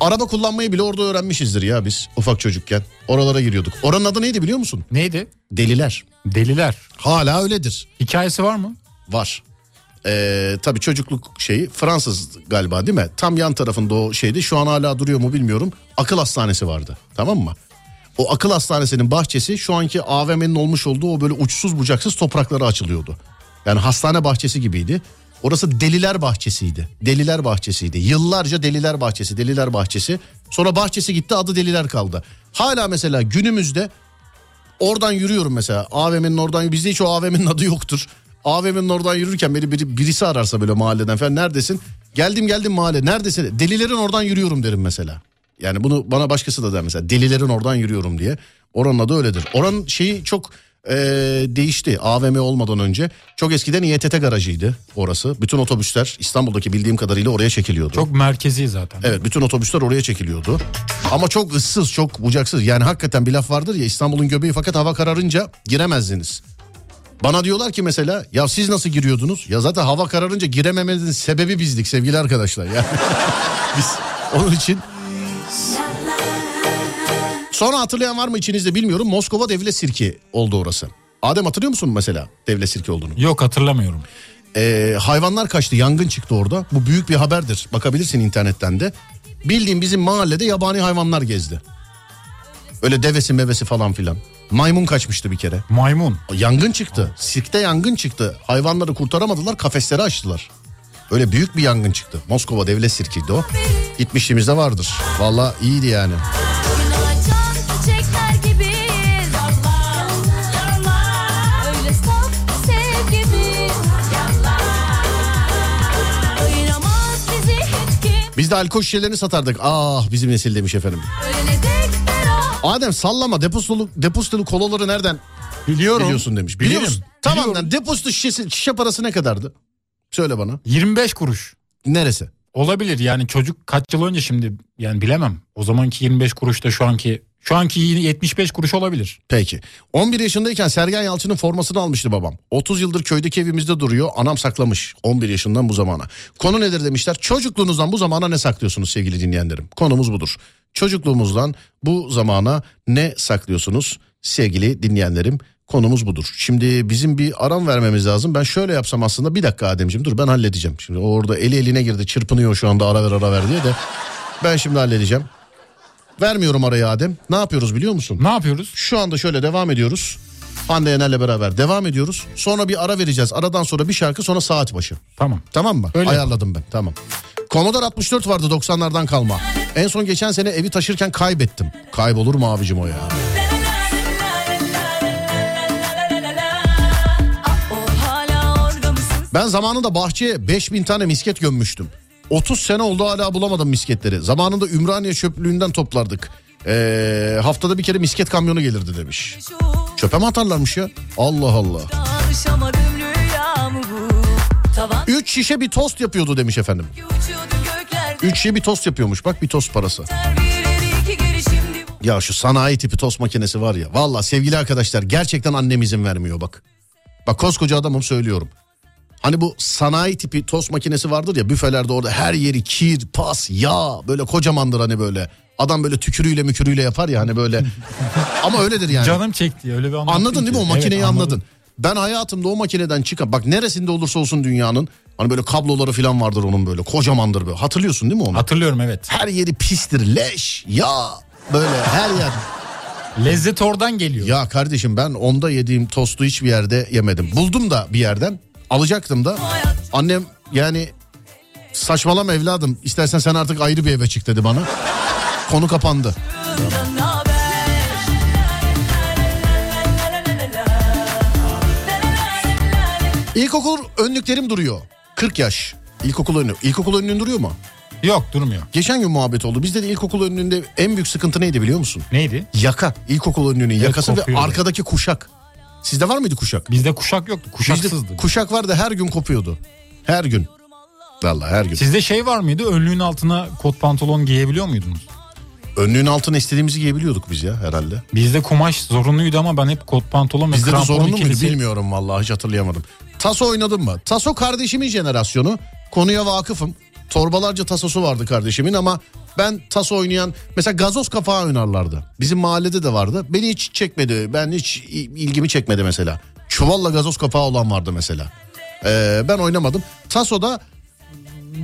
Speaker 1: Araba kullanmayı bile orada öğrenmişizdir ya biz ufak çocukken. Oralara giriyorduk. Oranın adı neydi biliyor musun?
Speaker 5: Neydi?
Speaker 1: Deliler.
Speaker 5: Deliler.
Speaker 1: Hala öyledir.
Speaker 5: Hikayesi var mı?
Speaker 1: Var. Ee, tabii çocukluk şeyi Fransız galiba değil mi? Tam yan tarafında o şeydi. Şu an hala duruyor mu bilmiyorum. Akıl hastanesi vardı. Tamam mı? O akıl hastanesinin bahçesi şu anki AVM'nin olmuş olduğu o böyle uçsuz bucaksız topraklara açılıyordu. Yani hastane bahçesi gibiydi. Orası Deliler Bahçesi'ydi. Deliler Bahçesi'ydi. Yıllarca Deliler Bahçesi, Deliler Bahçesi. Sonra bahçesi gitti adı Deliler kaldı. Hala mesela günümüzde oradan yürüyorum mesela. AVM'nin oradan bizde hiç o AVM'nin adı yoktur. AVM'nin oradan yürürken beni biri, birisi ararsa böyle mahalleden falan neredesin? Geldim geldim mahalle neredesin? Delilerin oradan yürüyorum derim mesela. Yani bunu bana başkası da der mesela. Delilerin oradan yürüyorum diye. Oranın adı öyledir. Oranın şeyi çok eee, değişti AVM olmadan önce. Çok eskiden İETT garajıydı orası. Bütün otobüsler İstanbul'daki bildiğim kadarıyla oraya çekiliyordu.
Speaker 5: Çok merkezi zaten.
Speaker 1: Evet bütün otobüsler oraya çekiliyordu. Ama çok ıssız çok bucaksız. Yani hakikaten bir laf vardır ya İstanbul'un göbeği fakat hava kararınca giremezdiniz. Bana diyorlar ki mesela ya siz nasıl giriyordunuz? Ya zaten hava kararınca girememenizin sebebi bizdik sevgili arkadaşlar. Yani biz onun için Sonra hatırlayan var mı içinizde bilmiyorum. Moskova Devlet Sirki oldu orası. Adem hatırlıyor musun mesela Devlet Sirki olduğunu?
Speaker 5: Yok hatırlamıyorum.
Speaker 1: Ee, hayvanlar kaçtı yangın çıktı orada. Bu büyük bir haberdir. Bakabilirsin internetten de. Bildiğim bizim mahallede yabani hayvanlar gezdi. Öyle devesi mevesi falan filan. Maymun kaçmıştı bir kere.
Speaker 5: Maymun.
Speaker 1: Yangın çıktı. Sirkte yangın çıktı. Hayvanları kurtaramadılar kafesleri açtılar. Öyle büyük bir yangın çıktı. Moskova Devlet Sirki'ydi o. Gitmişliğimizde vardır. Valla iyiydi yani. Biz de alkol şişelerini satardık. Ah bizim nesil demiş efendim. Adem sallama depozitolu, depozitolu kolaları nereden
Speaker 5: Biliyorum.
Speaker 1: biliyorsun demiş.
Speaker 5: Bilirim.
Speaker 1: Biliyorsun. Tamam
Speaker 5: Biliyorum.
Speaker 1: lan depozito şişesi, şişe parası ne kadardı? Söyle bana.
Speaker 5: 25 kuruş.
Speaker 1: Neresi?
Speaker 5: Olabilir yani çocuk kaç yıl önce şimdi yani bilemem. O zamanki 25 kuruş da şu anki şu anki 75 kuruş olabilir.
Speaker 1: Peki. 11 yaşındayken Sergen Yalçın'ın formasını almıştı babam. 30 yıldır köydeki evimizde duruyor. Anam saklamış 11 yaşından bu zamana. Konu nedir demişler. Çocukluğunuzdan bu zamana ne saklıyorsunuz sevgili dinleyenlerim? Konumuz budur. Çocukluğumuzdan bu zamana ne saklıyorsunuz sevgili dinleyenlerim? Konumuz budur. Şimdi bizim bir aram vermemiz lazım. Ben şöyle yapsam aslında bir dakika Ademciğim dur ben halledeceğim. Şimdi orada eli eline girdi çırpınıyor şu anda ara ver ara ver diye de. Ben şimdi halledeceğim. Vermiyorum arayı Adem. Ne yapıyoruz biliyor musun?
Speaker 5: Ne yapıyoruz?
Speaker 1: Şu anda şöyle devam ediyoruz. Hande Yener'le beraber devam ediyoruz. Sonra bir ara vereceğiz. Aradan sonra bir şarkı sonra saat başı.
Speaker 5: Tamam.
Speaker 1: Tamam mı?
Speaker 5: Öyle
Speaker 1: Ayarladım ben tamam. Commodore 64 vardı 90'lardan kalma. En son geçen sene evi taşırken kaybettim. Kaybolur mu abicim o ya? Ben zamanında bahçeye 5000 tane misket gömmüştüm. 30 sene oldu hala bulamadım misketleri. Zamanında Ümraniye çöplüğünden toplardık. Ee, haftada bir kere misket kamyonu gelirdi demiş. Çöpe mi atarlarmış ya? Allah Allah.
Speaker 4: Alışamadım rüya mı bu? Tavan
Speaker 1: 3 şişe bir tost yapıyordu demiş efendim.
Speaker 4: uçuyordum göklerde
Speaker 1: 3 şişe bir tost yapıyormuş bak bir tost parası. Ya şu sanayi tipi tost makinesi var ya. Valla sevgili arkadaşlar gerçekten annem izin vermiyor bak. Bak koskoca adamım söylüyorum. Hani bu sanayi tipi tost makinesi vardır ya büfelerde orada her yeri kir, pas, yağ böyle kocamandır hani böyle. Adam böyle tükürüyle mükürüyle yapar ya hani böyle. Ama öyledir yani.
Speaker 5: Canım çekti öyle bir
Speaker 1: Anladın değil mi o
Speaker 5: Evet,
Speaker 1: makineyi
Speaker 5: anladım.
Speaker 1: anladın. Ben hayatımda o makineden çıkan bak neresinde olursa olsun dünyanın hani böyle kabloları falan vardır onun böyle kocamandır böyle. Hatırlıyorsun değil mi onu?
Speaker 5: Hatırlıyorum evet.
Speaker 1: Her yeri pistir, leş, yağ böyle her yer.
Speaker 5: Lezzet oradan geliyor.
Speaker 1: Ya kardeşim ben onda yediğim tostu hiçbir yerde yemedim. Buldum da bir yerden Alacaktım da annem yani saçmalama evladım istersen sen artık ayrı bir eve çık dedi bana. Konu kapandı. İlkokul önlüklerim duruyor. 40 yaş. İlkokul önlüğü. İlkokul önlüğün duruyor mu?
Speaker 5: Yok durmuyor.
Speaker 1: Geçen gün muhabbet oldu. Bizde de ilkokul önlüğünde en büyük sıkıntı neydi biliyor musun?
Speaker 5: Neydi?
Speaker 1: Yaka. İlkokul önlüğünün yakası ve
Speaker 5: kopuyordu.
Speaker 1: arkadaki kuşak. Sizde var mıydı kuşak?
Speaker 5: Bizde kuşak yoktu.
Speaker 1: Bizde
Speaker 5: Kuşaksızdı.
Speaker 1: kuşak vardı her gün kopuyordu. Her gün. Vallahi her gün.
Speaker 5: Sizde şey var mıydı? Önlüğün altına kot pantolon giyebiliyor muydunuz?
Speaker 1: Önlüğün altına istediğimizi giyebiliyorduk biz ya herhalde.
Speaker 5: Bizde kumaş zorunluydu ama ben hep kot pantolon ve
Speaker 1: Bizde de zorunlu muydu
Speaker 5: ikilisi-
Speaker 1: bilmiyorum vallahi hiç hatırlayamadım. Taso oynadın mı? Taso kardeşimin jenerasyonu. Konuya vakıfım. Torbalarca tasosu vardı kardeşimin ama ben taso oynayan mesela gazoz kafağı oynarlardı. Bizim mahallede de vardı. Beni hiç çekmedi. Ben hiç ilgimi çekmedi mesela. Çuvalla gazoz kapağı olan vardı mesela. Ee, ben oynamadım. Taso'da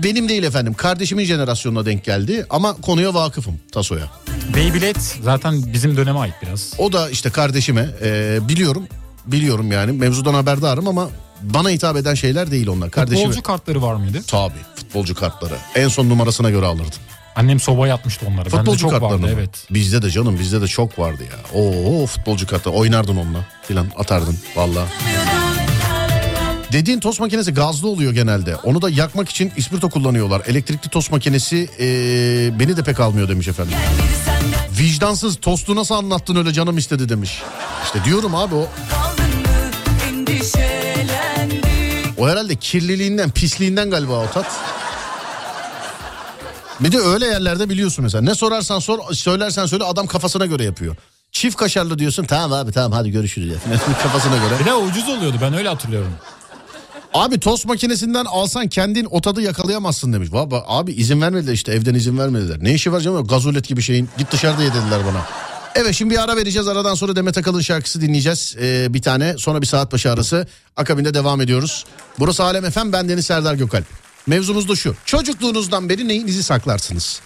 Speaker 1: benim değil efendim. Kardeşimin jenerasyonuna denk geldi ama konuya vakıfım Taso'ya.
Speaker 5: Beyblade zaten bizim döneme ait biraz.
Speaker 1: O da işte kardeşime e, biliyorum. Biliyorum yani mevzudan haberdarım ama bana hitap eden şeyler değil onlar. Kardeşime.
Speaker 5: Futbolcu kartları var mıydı?
Speaker 1: Tabii futbolcu kartları. En son numarasına göre alırdım.
Speaker 5: Annem sobaya atmıştı onları. Bende
Speaker 1: Futbolcu
Speaker 5: çok
Speaker 1: kartlarını
Speaker 5: vardı
Speaker 1: mı?
Speaker 5: evet.
Speaker 1: Bizde de canım bizde de çok vardı ya. Oo futbolcu kartı oynardın onunla filan atardın valla. Dediğin tost makinesi gazlı oluyor genelde. Onu da yakmak için ispirto kullanıyorlar. Elektrikli tost makinesi ee, beni de pek almıyor demiş efendim. Vicdansız tostu nasıl anlattın öyle canım istedi demiş. İşte diyorum abi o O herhalde kirliliğinden, pisliğinden galiba o tat. Bir de öyle yerlerde biliyorsun mesela. Ne sorarsan sor, söylersen söyle adam kafasına göre yapıyor. Çift kaşarlı diyorsun tamam abi tamam hadi görüşürüz ya. kafasına göre.
Speaker 5: Bir de ucuz oluyordu ben öyle hatırlıyorum.
Speaker 1: Abi tost makinesinden alsan kendin o tadı yakalayamazsın demiş. Baba, abi izin vermediler işte evden izin vermediler. Ne işi var canım gazolet gibi şeyin git dışarıda ye dediler bana. Evet şimdi bir ara vereceğiz aradan sonra Demet Akalın şarkısı dinleyeceğiz ee, bir tane sonra bir saat başı arası akabinde devam ediyoruz. Burası Alem Efem ben Deniz Serdar Gökalp. Mevzumuz da şu çocukluğunuzdan beri neyin izi saklarsınız?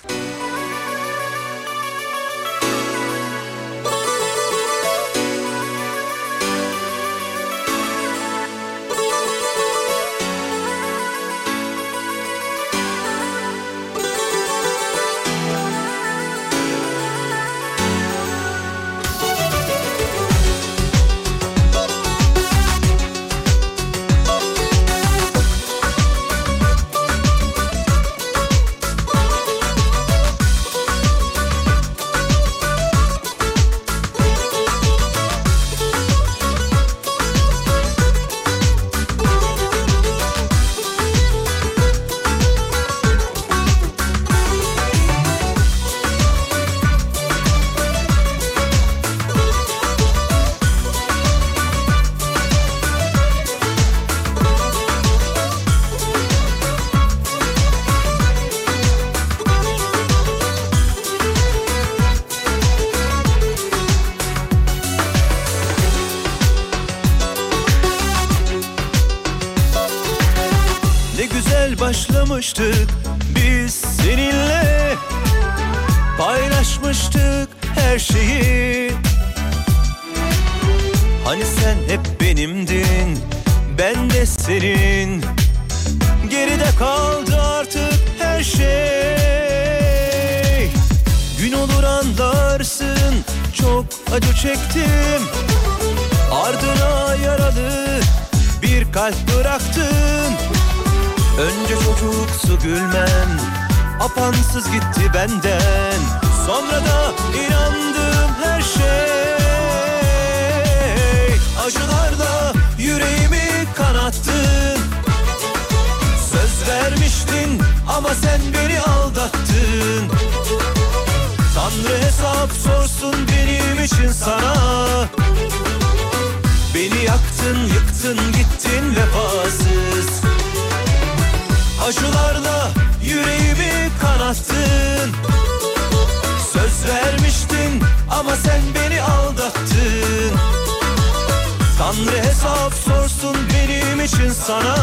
Speaker 3: Hesap sorsun benim için sana.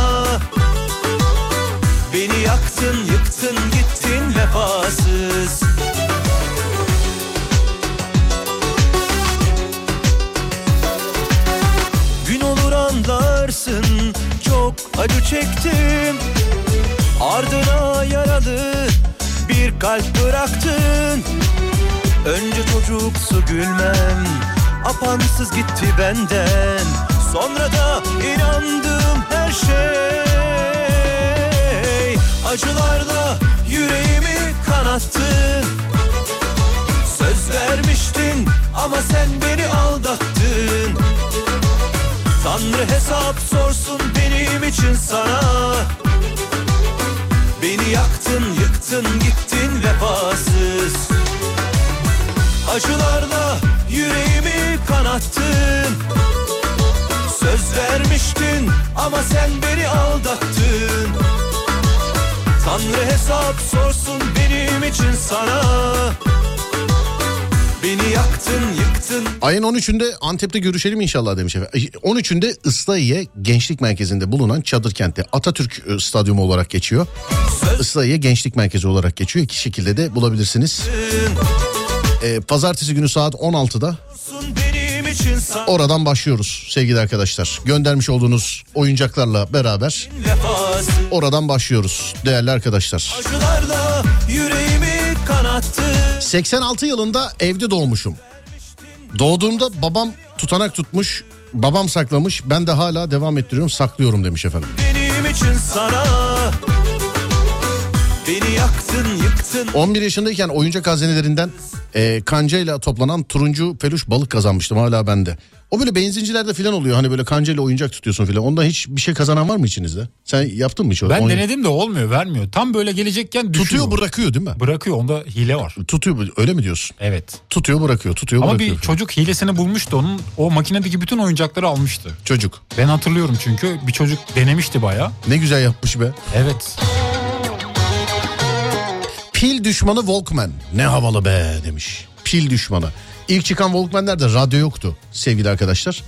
Speaker 3: Beni yaktın yıktın gittin vefasız. Gün olur anlarsın çok
Speaker 6: acı çektim. Ardına yaralı bir kalp bıraktın. Önce çocuksu gülmem Apansız gitti benden Sonra da inandım her şey. Acılarla yüreğimi kanattın Söz vermiştin ama sen beni aldattın. Tanrı hesap sorsun benim için sana. Beni yaktın yıktın gittin vefasız. Acılarla yüreğimi kanattın Söz vermiştin ama sen beni aldattın Tanrı hesap sorsun benim için sana Beni yaktın yıktın
Speaker 1: Ayın 13'ünde Antep'te görüşelim inşallah demiş efendim. 13'ünde Islahiye Gençlik Merkezi'nde bulunan Çadır Kent'te Atatürk e, Stadyumu olarak geçiyor. Islahiye Gençlik Merkezi olarak geçiyor. İki şekilde de bulabilirsiniz. E, pazartesi günü saat 16'da oradan başlıyoruz sevgili arkadaşlar. Göndermiş olduğunuz oyuncaklarla beraber oradan başlıyoruz değerli arkadaşlar.
Speaker 6: Acılarla yüreğimi kanattın
Speaker 1: 86 yılında evde doğmuşum. Doğduğumda babam tutanak tutmuş, babam saklamış. Ben de hala devam ettiriyorum, saklıyorum demiş efendim.
Speaker 6: Benim için sana Beni yaktın yıktın
Speaker 1: 11 yaşındayken oyuncak hazinelerinden e, kancayla toplanan turuncu peluş balık kazanmıştım hala bende. O böyle benzincilerde falan oluyor hani böyle kancayla oyuncak tutuyorsun falan. Ondan hiç bir şey kazanan var mı içinizde? Sen yaptın mı hiç?
Speaker 5: Ben
Speaker 1: oyun-
Speaker 5: denedim de olmuyor vermiyor. Tam böyle gelecekken düşüyor.
Speaker 1: Tutuyor bırakıyor değil mi?
Speaker 5: Bırakıyor onda hile var.
Speaker 1: Tutuyor öyle mi diyorsun?
Speaker 5: Evet.
Speaker 1: Tutuyor bırakıyor tutuyor
Speaker 5: Ama
Speaker 1: bırakıyor.
Speaker 5: bir çocuk hilesini bulmuştu onun. O makinedeki bütün oyuncakları almıştı.
Speaker 1: Çocuk
Speaker 5: Ben hatırlıyorum çünkü bir çocuk denemişti baya.
Speaker 1: ne güzel yapmış be.
Speaker 5: Evet.
Speaker 1: Pil düşmanı Walkman. Ne havalı be demiş. Pil düşmanı. İlk çıkan Walkman'lerde radyo yoktu sevgili arkadaşlar.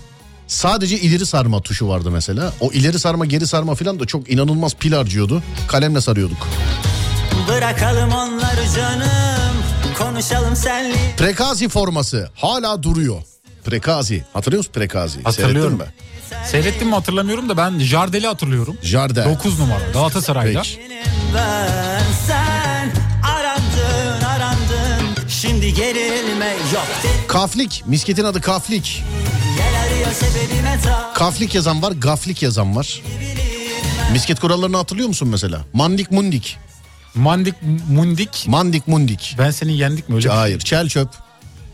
Speaker 1: Sadece ileri sarma tuşu vardı mesela. O ileri sarma geri sarma falan da çok inanılmaz pil harcıyordu. Kalemle sarıyorduk.
Speaker 7: Bırakalım onları canım Konuşalım senli
Speaker 1: Prekazi forması hala duruyor. Prekazi. Hatırlıyor musun Prekazi?
Speaker 5: Hatırlıyorum.
Speaker 1: Seyrettin mi?
Speaker 5: Seyrettim mi hatırlamıyorum da ben Jardel'i hatırlıyorum.
Speaker 1: Jardel.
Speaker 5: 9 numara Galatasaray'da.
Speaker 1: Peki.
Speaker 7: Şimdi gerilme yok de-
Speaker 1: Kaflik. Misketin adı Kaflik. Kaflik yazan var, gaflik yazan var. Misket kurallarını hatırlıyor musun mesela? Mandik mundik.
Speaker 5: Mandik Mundik.
Speaker 1: Mandik mundik.
Speaker 5: Ben seni yendik mi öyle? şey?
Speaker 1: Hayır, çel çöp.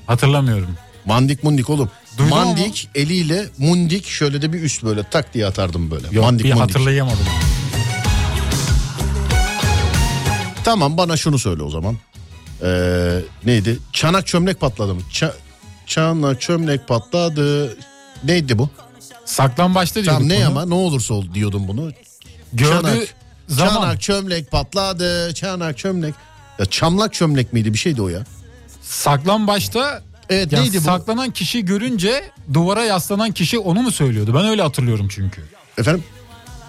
Speaker 5: Hatırlamıyorum.
Speaker 1: Mandik mundik oğlum.
Speaker 5: Duydum
Speaker 1: mandik eliyle mundik şöyle de bir üst böyle tak diye atardım böyle.
Speaker 5: Yok
Speaker 1: mandik
Speaker 5: bir
Speaker 1: mundik.
Speaker 5: hatırlayamadım.
Speaker 1: Tamam bana şunu söyle o zaman. Ee, neydi? Çanak çömlek patladı mı? Ça- çanak çömlek patladı. Neydi bu?
Speaker 5: Saklambaçta diyorduk
Speaker 1: Tamam ne
Speaker 5: bunu.
Speaker 1: ama ne olursa ol diyordum bunu.
Speaker 5: Gördüğü
Speaker 1: Çanak,
Speaker 5: zaman
Speaker 1: çanak çömlek patladı. Çanak çömlek. Ya çamlak çömlek miydi bir şeydi o ya.
Speaker 5: saklambaçta
Speaker 1: Evet
Speaker 5: yani
Speaker 1: neydi bu?
Speaker 5: saklanan kişi görünce duvara yaslanan kişi onu mu söylüyordu? Ben öyle hatırlıyorum çünkü.
Speaker 1: Efendim?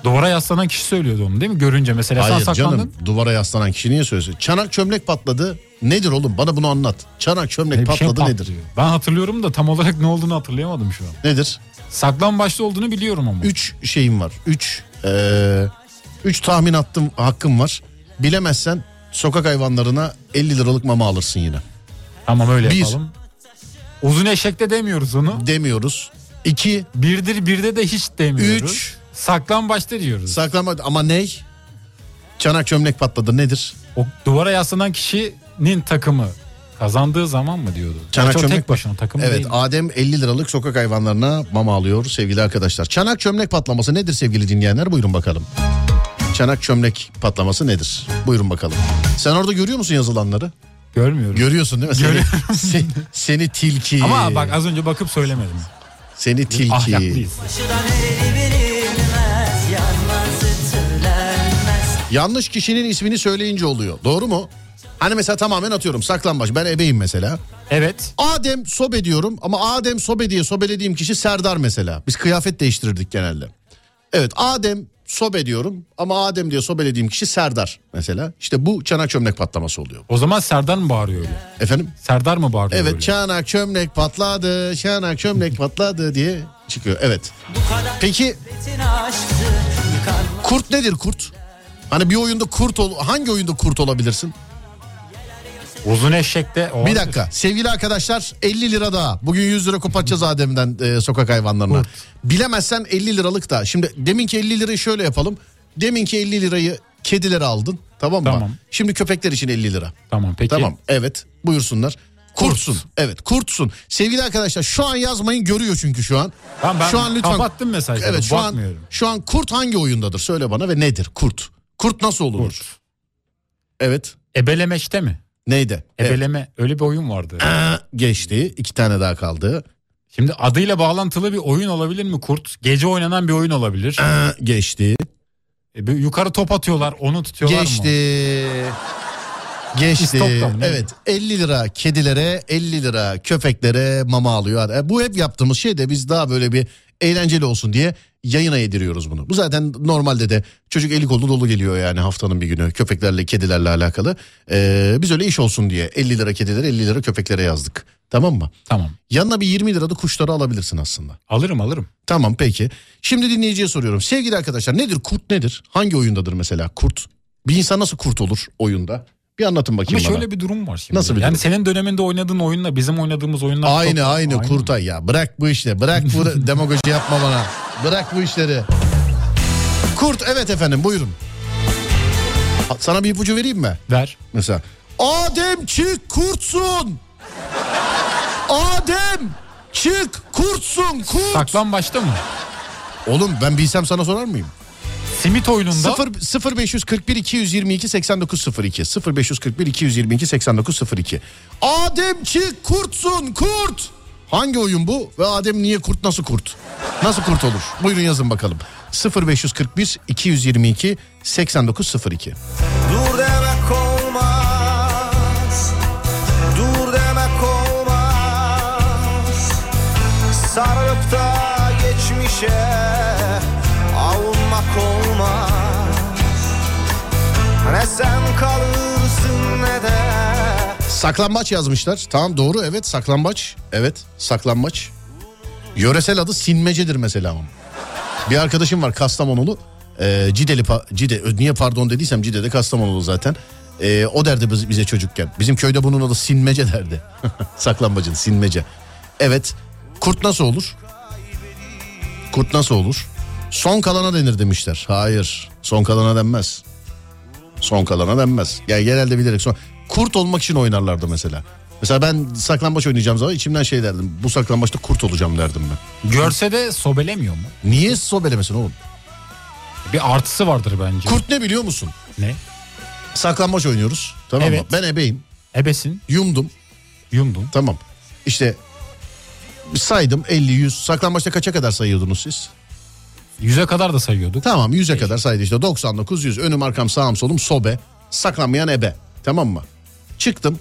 Speaker 5: Duvara yaslanan kişi söylüyordu onu değil mi? Görünce mesela
Speaker 1: Hayır
Speaker 5: sen saklandın.
Speaker 1: canım duvara yaslanan kişi niye söylesin? Çanak çömlek patladı. Nedir oğlum bana bunu anlat. Çanak çömlek
Speaker 5: Ne şey
Speaker 1: patladı nedir?
Speaker 5: patlıyor. Ben hatırlıyorum da tam olarak ne olduğunu hatırlayamadım şu an.
Speaker 1: Nedir?
Speaker 5: Saklambaçta olduğunu biliyorum ama.
Speaker 1: Üç şeyim var. Üç, eee, üç tahmin attım hakkım var. Bilemezsen sokak hayvanlarına 50 liralık mama alırsın yine.
Speaker 5: Tamam öyle
Speaker 1: Bir.
Speaker 5: yapalım. Uzun eşekte demiyoruz onu.
Speaker 1: Demiyoruz. İki,
Speaker 5: Birdir birde de hiç demiyoruz.
Speaker 1: Üç.
Speaker 5: Saklambaçta diyoruz.
Speaker 1: saklama ama ney? Çanak çömlek patladı nedir?
Speaker 5: o duvara yaslanan kişinin takımı kazandığı zaman mı diyordu?
Speaker 1: Çanak çömlek
Speaker 5: tek başına takım
Speaker 1: Evet
Speaker 5: değil.
Speaker 1: Adem 50 liralık sokak hayvanlarına mama alıyor sevgili arkadaşlar. Çanak çömlek patlaması nedir sevgili dinleyenler? Buyurun bakalım. Çanak çömlek patlaması nedir? Buyurun bakalım. Sen orada görüyor musun yazılanları?
Speaker 5: Görmüyorum.
Speaker 1: Görüyorsun değil mi? Seni,
Speaker 5: Görüyorum.
Speaker 1: se- seni tilki.
Speaker 5: Ama bak az önce bakıp söylemedim.
Speaker 1: Seni tilki.
Speaker 5: Ahlaklıyız.
Speaker 1: Yanlış kişinin ismini söyleyince oluyor. Doğru mu? Hani mesela tamamen atıyorum saklambaç. Ben ebeyim mesela.
Speaker 5: Evet.
Speaker 1: Adem sobe diyorum ama Adem sobe diye sobelediğim kişi Serdar mesela. Biz kıyafet değiştirirdik genelde. Evet Adem sobe diyorum ama Adem diye sobelediğim kişi Serdar mesela. İşte bu çanak çömlek patlaması oluyor.
Speaker 5: O zaman Serdar mı bağırıyor öyle?
Speaker 1: Efendim?
Speaker 5: Serdar mı bağırıyor
Speaker 1: Evet
Speaker 5: öyle?
Speaker 1: çanak çömlek patladı, çanak çömlek patladı diye çıkıyor. Evet. Peki Kurt nedir kurt? Hani bir oyunda kurt ol hangi oyunda kurt olabilirsin?
Speaker 5: Uzun eşekte o
Speaker 1: Bir dakika sevgili arkadaşlar 50 lira daha. Bugün 100 lira kopatacağız Adem'den e, sokak hayvanlarına. Bilemezsen 50 liralık da. Şimdi deminki 50 lirayı şöyle yapalım. Deminki 50 lirayı kedilere aldın tamam mı?
Speaker 5: Tamam.
Speaker 1: Şimdi köpekler için 50 lira.
Speaker 5: Tamam peki.
Speaker 1: Tamam evet buyursunlar. Kurtsun. Evet kurtsun. Sevgili arkadaşlar şu an yazmayın görüyor çünkü şu an.
Speaker 5: Tamam ben
Speaker 1: şu an lütfen
Speaker 5: kapattım mesajları
Speaker 1: Evet şu an şu an kurt hangi oyundadır söyle bana ve nedir kurt? Kurt nasıl olunur?
Speaker 5: Kurt.
Speaker 1: Evet.
Speaker 5: Ebelemeçte mi?
Speaker 1: Neydi? Evet.
Speaker 5: Ebeleme öyle bir oyun vardı.
Speaker 1: Geçti. iki tane daha kaldı.
Speaker 5: Şimdi adıyla bağlantılı bir oyun olabilir mi kurt? Gece oynanan bir oyun olabilir.
Speaker 1: Geçti.
Speaker 5: E, yukarı top atıyorlar onu tutuyorlar
Speaker 1: Geçti.
Speaker 5: mı?
Speaker 1: Geçti.
Speaker 5: Ne?
Speaker 1: Evet 50 lira kedilere 50 lira köpeklere mama alıyor. E, Bu hep yaptığımız şey de biz daha böyle bir eğlenceli olsun diye yayına yediriyoruz bunu. Bu zaten normalde de çocuk eli kolu dolu geliyor yani haftanın bir günü köpeklerle kedilerle alakalı. Ee, biz öyle iş olsun diye 50 lira kedilere 50 lira köpeklere yazdık. Tamam mı?
Speaker 5: Tamam
Speaker 1: Yanına bir 20 lira da kuşları alabilirsin aslında.
Speaker 5: alırım alırım.
Speaker 1: Tamam peki. Şimdi dinleyiciye soruyorum. Sevgili arkadaşlar nedir kurt nedir? Hangi oyundadır mesela kurt? Bir insan nasıl kurt olur oyunda? Bir anlatın
Speaker 5: Ama
Speaker 1: bakayım bana.
Speaker 5: şöyle bir durum var şimdi.
Speaker 1: Nasıl bir
Speaker 5: yani
Speaker 1: durum?
Speaker 5: senin döneminde oynadığın oyunla bizim oynadığımız oyunlar
Speaker 1: Aynı
Speaker 5: çok-
Speaker 1: aynı kurtay ya. Bırak bu işleri. Bırak bu demagoji yapma bana. Bırak bu işleri. Kurt evet efendim buyurun. Sana bir ipucu vereyim mi?
Speaker 5: Ver.
Speaker 1: Mesela. Adem çık kurtsun. Adem çık kurtsun kurt.
Speaker 5: Saklan başta mı?
Speaker 1: Oğlum ben bilsem sana sorar mıyım?
Speaker 5: Simit oyununda
Speaker 1: 0 0541 222 8902 0541 222 8902 Adem çık kurtsun kurt. Hangi oyun bu ve Adem niye kurt nasıl kurt? Nasıl kurt olur? Buyurun yazın bakalım. 0541 222 8902
Speaker 3: Dur demek olmaz Dur demek olmaz Sarılıp da geçmişe sen kalırsın ne de
Speaker 1: Saklambaç yazmışlar. Tamam doğru evet saklambaç. Evet saklambaç. Yöresel adı sinmecedir mesela. Bir arkadaşım var Kastamonulu. Ee, Cideli, Cide, niye pardon dediysem Cide'de Kastamonulu zaten. Ee, o derdi biz- bize çocukken. Bizim köyde bunun adı sinmece derdi. Saklambacın sinmece. Evet kurt nasıl olur? Kurt nasıl olur? Son kalana denir demişler. Hayır son kalana denmez. Son kalana denmez. Yani genelde bilerek son. Kurt olmak için oynarlardı mesela. Mesela ben saklambaç oynayacağım zaman içimden şey derdim. Bu saklambaçta kurt olacağım derdim ben.
Speaker 5: görse de sobelemiyor mu?
Speaker 1: Niye sobelemesin oğlum?
Speaker 5: Bir artısı vardır bence.
Speaker 1: Kurt ne biliyor musun?
Speaker 5: Ne?
Speaker 1: Saklambaç oynuyoruz. Tamam mı?
Speaker 5: Evet.
Speaker 1: Ben ebeyim.
Speaker 5: Ebesin,
Speaker 1: Yumdum.
Speaker 5: yumdun.
Speaker 1: Tamam. İşte saydım 50 100. Saklambaçta kaça kadar sayıyordunuz siz?
Speaker 5: Yüze kadar da sayıyorduk.
Speaker 1: Tamam 100'e kadar saydı işte 99 100. Önüm arkam sağım solum sobe. Saklanmayan ebe. Tamam mı? Çıktım.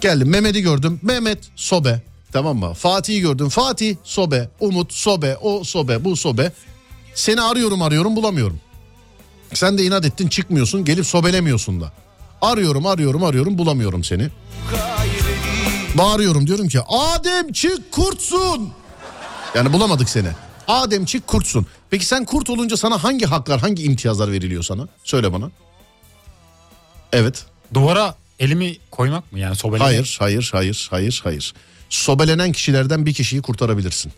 Speaker 1: Geldim Mehmet'i gördüm. Mehmet sobe. Tamam mı? Fatih'i gördüm. Fatih sobe. Umut sobe. O sobe. Bu sobe. Seni arıyorum arıyorum bulamıyorum. Sen de inat ettin çıkmıyorsun. Gelip sobelemiyorsun da. Arıyorum arıyorum arıyorum bulamıyorum seni. Bağırıyorum diyorum ki Adem çık kurtsun. Yani bulamadık seni. Adem çık kurtsun. Peki sen kurt olunca sana hangi haklar hangi imtiyazlar veriliyor sana? Söyle bana. Evet.
Speaker 5: Duvara elimi koymak mı yani sobelemek?
Speaker 1: Hayır, hayır, hayır, hayır, hayır. Sobelenen kişilerden bir kişiyi kurtarabilirsin.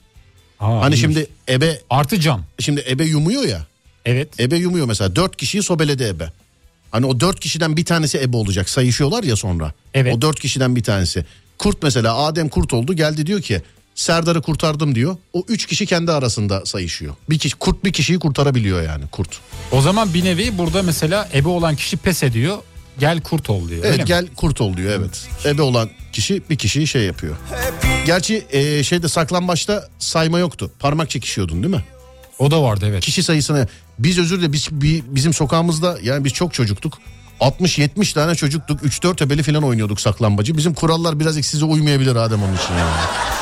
Speaker 5: Ha,
Speaker 1: Hani
Speaker 5: iyiymiş.
Speaker 1: şimdi ebe
Speaker 5: Artı can.
Speaker 1: şimdi ebe yumuyor ya.
Speaker 5: Evet.
Speaker 1: Ebe yumuyor mesela. Dört kişiyi sobeledi ebe. Hani o dört kişiden bir tanesi ebe olacak. Sayışıyorlar ya sonra.
Speaker 5: Evet.
Speaker 1: O dört kişiden bir tanesi. Kurt mesela Adem kurt oldu geldi diyor ki Serdar'ı kurtardım diyor. O üç kişi kendi arasında sayışıyor. Bir kişi, kurt bir kişiyi kurtarabiliyor yani kurt.
Speaker 5: O zaman bir nevi burada mesela ebe olan kişi pes ediyor. Gel kurt ol diyor.
Speaker 1: Evet
Speaker 5: mi?
Speaker 1: gel kurt ol diyor evet. Ebe olan kişi bir kişiyi şey yapıyor. Gerçi e, şeyde saklambaçta sayma yoktu. Parmak çekişiyordun değil mi?
Speaker 5: O da vardı evet.
Speaker 1: Kişi sayısını biz özür dilerim biz bi- bizim sokağımızda yani biz çok çocuktuk. 60-70 tane çocuktuk. 3-4 ebeli falan oynuyorduk saklambacı. Bizim kurallar birazcık size uymayabilir Adem onun için yani.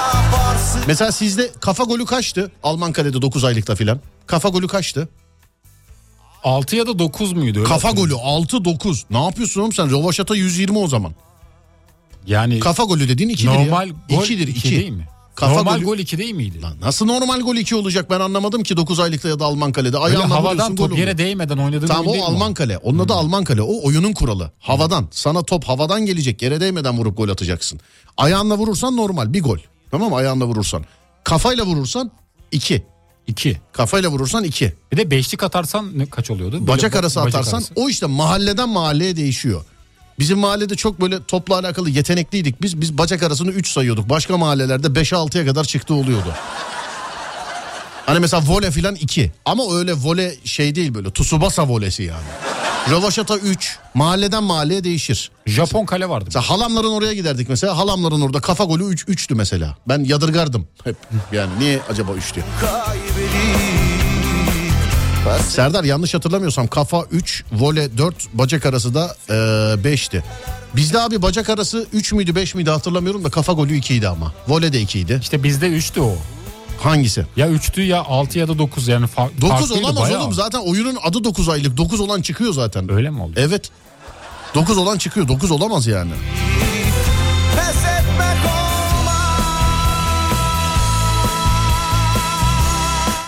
Speaker 1: Mesela sizde kafa golü kaçtı? Alman kalede 9 aylıkta filan. Kafa golü kaçtı?
Speaker 5: 6 ya da 9 muydu? Öyle
Speaker 1: Kafa golü 6-9. Ne yapıyorsun oğlum sen? Rovaşata 120 o zaman.
Speaker 5: Yani
Speaker 1: Kafa golü dediğin 2'dir
Speaker 5: normal
Speaker 1: ya.
Speaker 5: gol
Speaker 1: 2'dir
Speaker 5: 2
Speaker 1: 2.
Speaker 5: değil mi?
Speaker 1: Kafa
Speaker 5: Normal
Speaker 1: golü-
Speaker 5: gol 2 değil miydi?
Speaker 1: Lan nasıl normal gol 2 olacak ben anlamadım ki 9 aylıkta ya da Alman kalede.
Speaker 5: Böyle
Speaker 1: Ayağınla
Speaker 5: havadan top yere değmeden oynadığın
Speaker 1: Tamam
Speaker 5: oyun
Speaker 1: o
Speaker 5: değil mi
Speaker 1: Alman kale. Onun adı Alman kale. O oyunun kuralı. Havadan. Sana top havadan gelecek. Yere değmeden vurup gol atacaksın. Ayağınla vurursan normal bir gol. Tamam mı? Ayağınla vurursan. Kafayla vurursan 2.
Speaker 5: 2.
Speaker 1: Kafayla vurursan 2.
Speaker 5: Bir de beşlik atarsan ne kaç oluyordu? Böyle
Speaker 1: Bacak
Speaker 5: ba-
Speaker 1: arası
Speaker 5: bacak
Speaker 1: atarsan
Speaker 5: arası.
Speaker 1: o işte mahalleden mahalleye değişiyor. Bizim mahallede çok böyle topla alakalı yetenekliydik biz. Biz bacak arasını 3 sayıyorduk. Başka mahallelerde 5'e 6'ya kadar çıktı oluyordu. Hani mesela vole filan 2. Ama öyle vole şey değil böyle. Tsubasa volesi yani. Rövaşata 3. Mahalleden mahalleye değişir.
Speaker 5: Japon kale vardı.
Speaker 1: Mesela halamların oraya giderdik mesela. Halamların orada kafa golü 3 üç, 3'tü mesela. Ben yadırgardım hep. Yani niye acaba 3 diye. Serdar yanlış hatırlamıyorsam kafa 3, vole 4, bacak arası da 5'ti. Bizde abi bacak arası 3 müydü 5 miydi hatırlamıyorum da kafa golü 2 idi ama. Vole de 2 idi.
Speaker 5: İşte bizde 3'tü o.
Speaker 1: Hangisi?
Speaker 5: Ya 3'tü ya 6 ya da 9 yani fa-
Speaker 1: 9
Speaker 5: farklıydı
Speaker 1: olamaz
Speaker 5: bayağı.
Speaker 1: oğlum zaten oyunun adı 9 aylık. 9 olan çıkıyor zaten.
Speaker 5: Öyle mi oldu?
Speaker 1: Evet. 9 olan çıkıyor. 9 olamaz yani.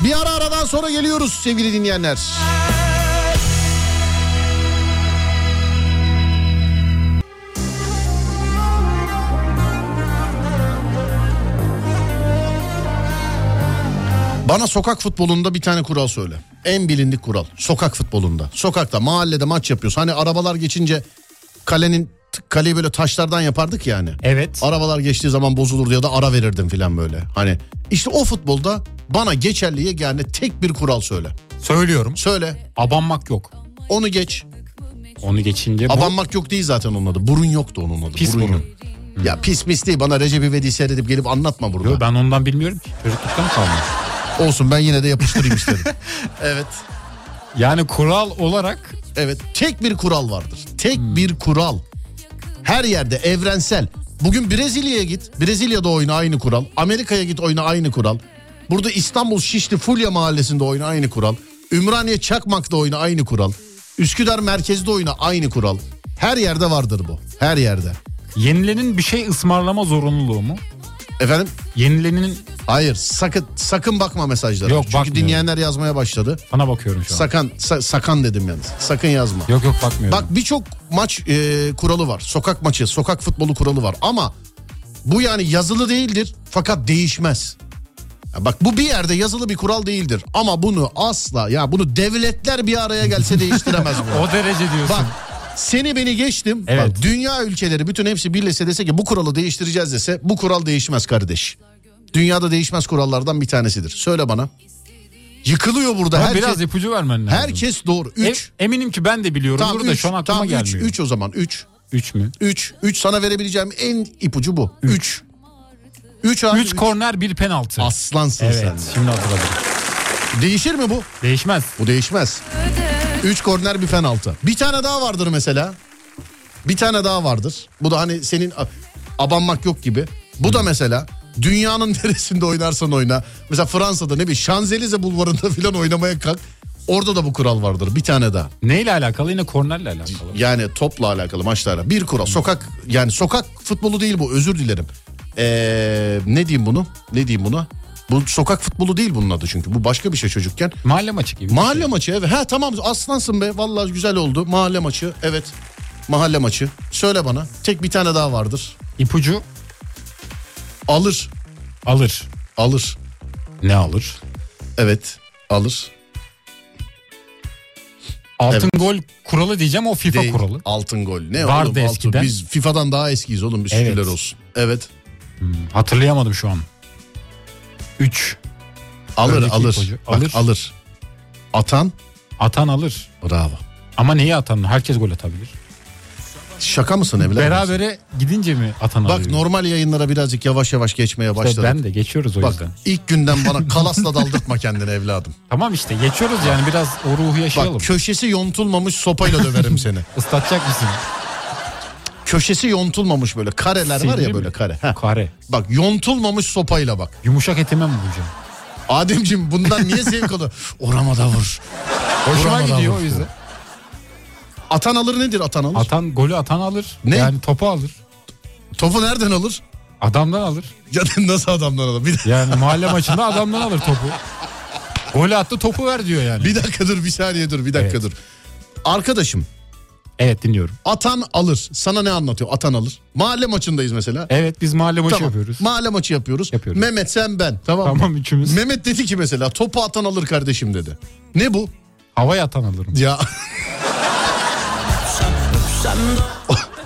Speaker 1: Bir ara aradan sonra geliyoruz sevgili dinleyenler. Bana sokak futbolunda bir tane kural söyle. En bilindik kural. Sokak futbolunda. Sokakta, mahallede maç yapıyorsun. Hani arabalar geçince kalenin kaleyi böyle taşlardan yapardık yani.
Speaker 5: Evet.
Speaker 1: Arabalar geçtiği zaman bozulurdu ya da ara verirdim filan böyle. Hani işte o futbolda bana geçerli yegane tek bir kural söyle.
Speaker 5: Söylüyorum.
Speaker 1: Söyle.
Speaker 5: Abanmak yok.
Speaker 1: Onu geç.
Speaker 5: Onu geçince bu
Speaker 1: Abanmak yok değil zaten onun adı. Burun yoktu onun adı.
Speaker 5: Pis burun.
Speaker 1: yok. Ya pis pis değil bana Recep İvedik'i seyredip gelip anlatma burada.
Speaker 5: Yo, ben ondan bilmiyorum ki. Çocukluktan kalma.
Speaker 1: Olsun ben yine de yapıştırayım istedim. evet.
Speaker 5: Yani kural olarak
Speaker 1: Evet tek bir kural vardır. Tek
Speaker 5: Hmm.
Speaker 1: bir kural. Her yerde evrensel. Bugün Brezilya'ya git. Brezilya'da oyna aynı kural. Amerika'ya git oyna aynı kural. Burada İstanbul Şişli Fulya mahallesinde oyna aynı kural. Ümraniye Çakmak'ta oyna aynı kural. Üsküdar merkezde oyna aynı kural. Her yerde vardır bu. Her yerde.
Speaker 5: yenilenin bir şey ısmarlama zorunluluğu mu?
Speaker 1: Efendim?
Speaker 5: Yenilenin
Speaker 1: Hayır sakın sakın bakma mesajlara.
Speaker 5: Yok,
Speaker 1: Çünkü
Speaker 5: bakmıyorum.
Speaker 1: dinleyenler yazmaya başladı.
Speaker 5: sana bakıyorum şu an.
Speaker 1: Sakan sa- sakan dedim yalnız. Sakın yazma.
Speaker 5: Yok yok bakmıyorum.
Speaker 1: Bak birçok maç e, kuralı var. Sokak maçı, sokak futbolu kuralı var. Ama bu yani yazılı değildir fakat değişmez. Ya bak bu bir yerde yazılı bir kural değildir. Ama bunu asla ya bunu devletler bir araya gelse değiştiremez
Speaker 5: o derece diyorsun.
Speaker 1: Bak seni beni geçtim.
Speaker 5: Evet.
Speaker 1: Bak, dünya ülkeleri bütün hepsi birleşse dese ki bu kuralı değiştireceğiz dese bu kural değişmez kardeş. Dünyada değişmez kurallardan bir tanesidir. Söyle bana. Yıkılıyor burada.
Speaker 5: Ama
Speaker 1: herkes,
Speaker 5: biraz ipucu vermen lazım.
Speaker 1: herkes doğru. 3.
Speaker 5: E- eminim ki ben de biliyorum.
Speaker 1: Tamam
Speaker 5: Burada
Speaker 1: 3.
Speaker 5: şu an aklıma
Speaker 1: Tamam 3.
Speaker 5: gelmiyor.
Speaker 1: 3 o zaman 3.
Speaker 5: 3 mü?
Speaker 1: 3. 3 sana verebileceğim en ipucu bu. 3. 3 abi.
Speaker 5: 3
Speaker 1: üç.
Speaker 5: korner bir penaltı.
Speaker 1: Aslansın
Speaker 5: Evet
Speaker 1: sen.
Speaker 5: şimdi hatırladım.
Speaker 1: Değişir mi bu?
Speaker 5: Değişmez.
Speaker 1: Bu değişmez. 3 korner bir penaltı. Bir tane daha vardır mesela. Bir tane daha vardır. Bu da hani senin abanmak yok gibi. Bu da mesela dünyanın neresinde oynarsan oyna. Mesela Fransa'da ne bileyim Şanzelize bulvarında falan oynamaya kalk. Orada da bu kural vardır. Bir tane daha.
Speaker 5: Neyle alakalı? Yine kornerle alakalı.
Speaker 1: Yani topla alakalı maçlarla. Bir kural. Sokak yani sokak futbolu değil bu. Özür dilerim. Ee, ne diyeyim bunu? Ne diyeyim buna? Bu sokak futbolu değil bunun adı çünkü. Bu başka bir şey çocukken.
Speaker 5: Mahalle maçı gibi.
Speaker 1: Mahalle
Speaker 5: şey.
Speaker 1: maçı evet. Ha tamam aslansın be. Vallahi güzel oldu. Mahalle maçı evet. Mahalle maçı. Söyle bana. Tek bir tane daha vardır.
Speaker 5: İpucu
Speaker 1: Alır.
Speaker 5: alır.
Speaker 1: Alır.
Speaker 5: Ne alır?
Speaker 1: Evet. Alır.
Speaker 5: Altın gol kuralı diyeceğim o FIFA
Speaker 1: Değil.
Speaker 5: kuralı.
Speaker 1: Altın gol. Ne
Speaker 5: Vardı
Speaker 1: oğlum altın?
Speaker 5: eskiden.
Speaker 1: Biz FIFA'dan daha eskiyiz oğlum. Bir şükürler
Speaker 5: Evet.
Speaker 1: olsun. Evet.
Speaker 5: Hatırlayamadım şu an. 3.
Speaker 1: Alır
Speaker 5: Öndeki
Speaker 1: alır.
Speaker 5: ipucu.
Speaker 1: Bak,
Speaker 5: Alır.
Speaker 1: alır. Atan.
Speaker 5: Atan alır.
Speaker 1: Bravo.
Speaker 5: Ama neyi atan? Herkes gol atabilir.
Speaker 1: Şaka mısın evladım?
Speaker 5: Berabere gidince mi atan
Speaker 1: Bak
Speaker 5: alıyor?
Speaker 1: normal yayınlara birazcık yavaş yavaş geçmeye
Speaker 5: İşte
Speaker 1: başladık.
Speaker 5: ben de geçiyoruz o
Speaker 1: Bak
Speaker 5: yüzden.
Speaker 1: ilk günden bana kalasla daldırtma kendini evladım.
Speaker 5: Tamam işte geçiyoruz yani biraz o ruhu yaşayalım.
Speaker 1: Bak köşesi yontulmamış sopayla döverim seni.
Speaker 5: Islatacak mısın?
Speaker 1: Köşesi yontulmamış böyle kareler var
Speaker 5: Sivri
Speaker 1: ya
Speaker 5: mi?
Speaker 1: böyle kare. Heh.
Speaker 5: Kare.
Speaker 1: Bak yontulmamış sopayla bak.
Speaker 5: Yumuşak etime mi vuracağım?
Speaker 1: Ademciğim bundan niye zevk alıyor? Orama da vur.
Speaker 5: Hoşuma gidiyor
Speaker 1: vur.
Speaker 5: o yüzden.
Speaker 1: Atan alır nedir atan alır?
Speaker 5: Atan golü atan alır.
Speaker 1: Ne?
Speaker 5: Yani topu alır.
Speaker 1: Topu nereden alır?
Speaker 5: Adamdan alır.
Speaker 1: Ya nasıl adamdan adam? Bir,
Speaker 5: Yani mahalle maçında adamdan alır topu. Gol attı topu ver diyor yani.
Speaker 1: bir dakika dur bir saniye dur bir dakika
Speaker 5: Evet.
Speaker 1: dur. Arkadaşım
Speaker 5: Evet dinliyorum.
Speaker 1: atan alır. Sana ne anlatıyor? Atan alır. Mahalle maçındayız mesela.
Speaker 5: Evet biz mahalle maçı
Speaker 1: Tamam.
Speaker 5: yapıyoruz.
Speaker 1: Mahalle maçı yapıyoruz.
Speaker 5: Yapıyoruz.
Speaker 1: Mehmet sen ben. Tamam?
Speaker 5: Tamam üçümüz.
Speaker 1: Mehmet dedi ki mesela topu atan alır kardeşim dedi. Ne bu?
Speaker 5: Havaya atan alırım.
Speaker 1: Ya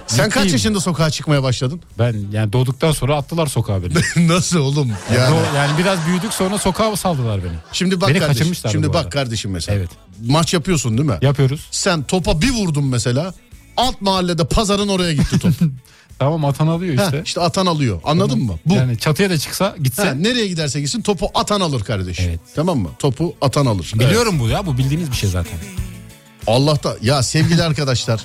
Speaker 1: sen kaç yaşında sokağa çıkmaya başladın?
Speaker 5: Ben yani doğduktan sonra attılar sokağa beni.
Speaker 1: Nasıl oğlum? Yani.
Speaker 5: Yani, yani biraz büyüdük sonra sokağa saldılar beni.
Speaker 1: Şimdi bak
Speaker 5: Beni
Speaker 1: kardeşim. Şimdi bak
Speaker 5: arada.
Speaker 1: kardeşim mesela.
Speaker 5: Evet.
Speaker 1: Maç yapıyorsun değil mi?
Speaker 5: Yapıyoruz.
Speaker 1: Sen topa bir vurdun mesela. Alt mahallede pazarın oraya gitti top.
Speaker 5: Tamam atan alıyor
Speaker 1: Heh,
Speaker 5: işte.
Speaker 1: işte atan alıyor. Anladın mı? Bu.
Speaker 5: Yani çatıya da çıksa gitse.
Speaker 1: Ha, nereye giderse gitsin topu atan alır kardeş.
Speaker 5: Evet.
Speaker 1: Tamam mı? Topu atan alır. Evet.
Speaker 5: Biliyorum bu ya bu bildiğiniz bir şey zaten.
Speaker 1: Allah'ta ya sevgili arkadaşlar.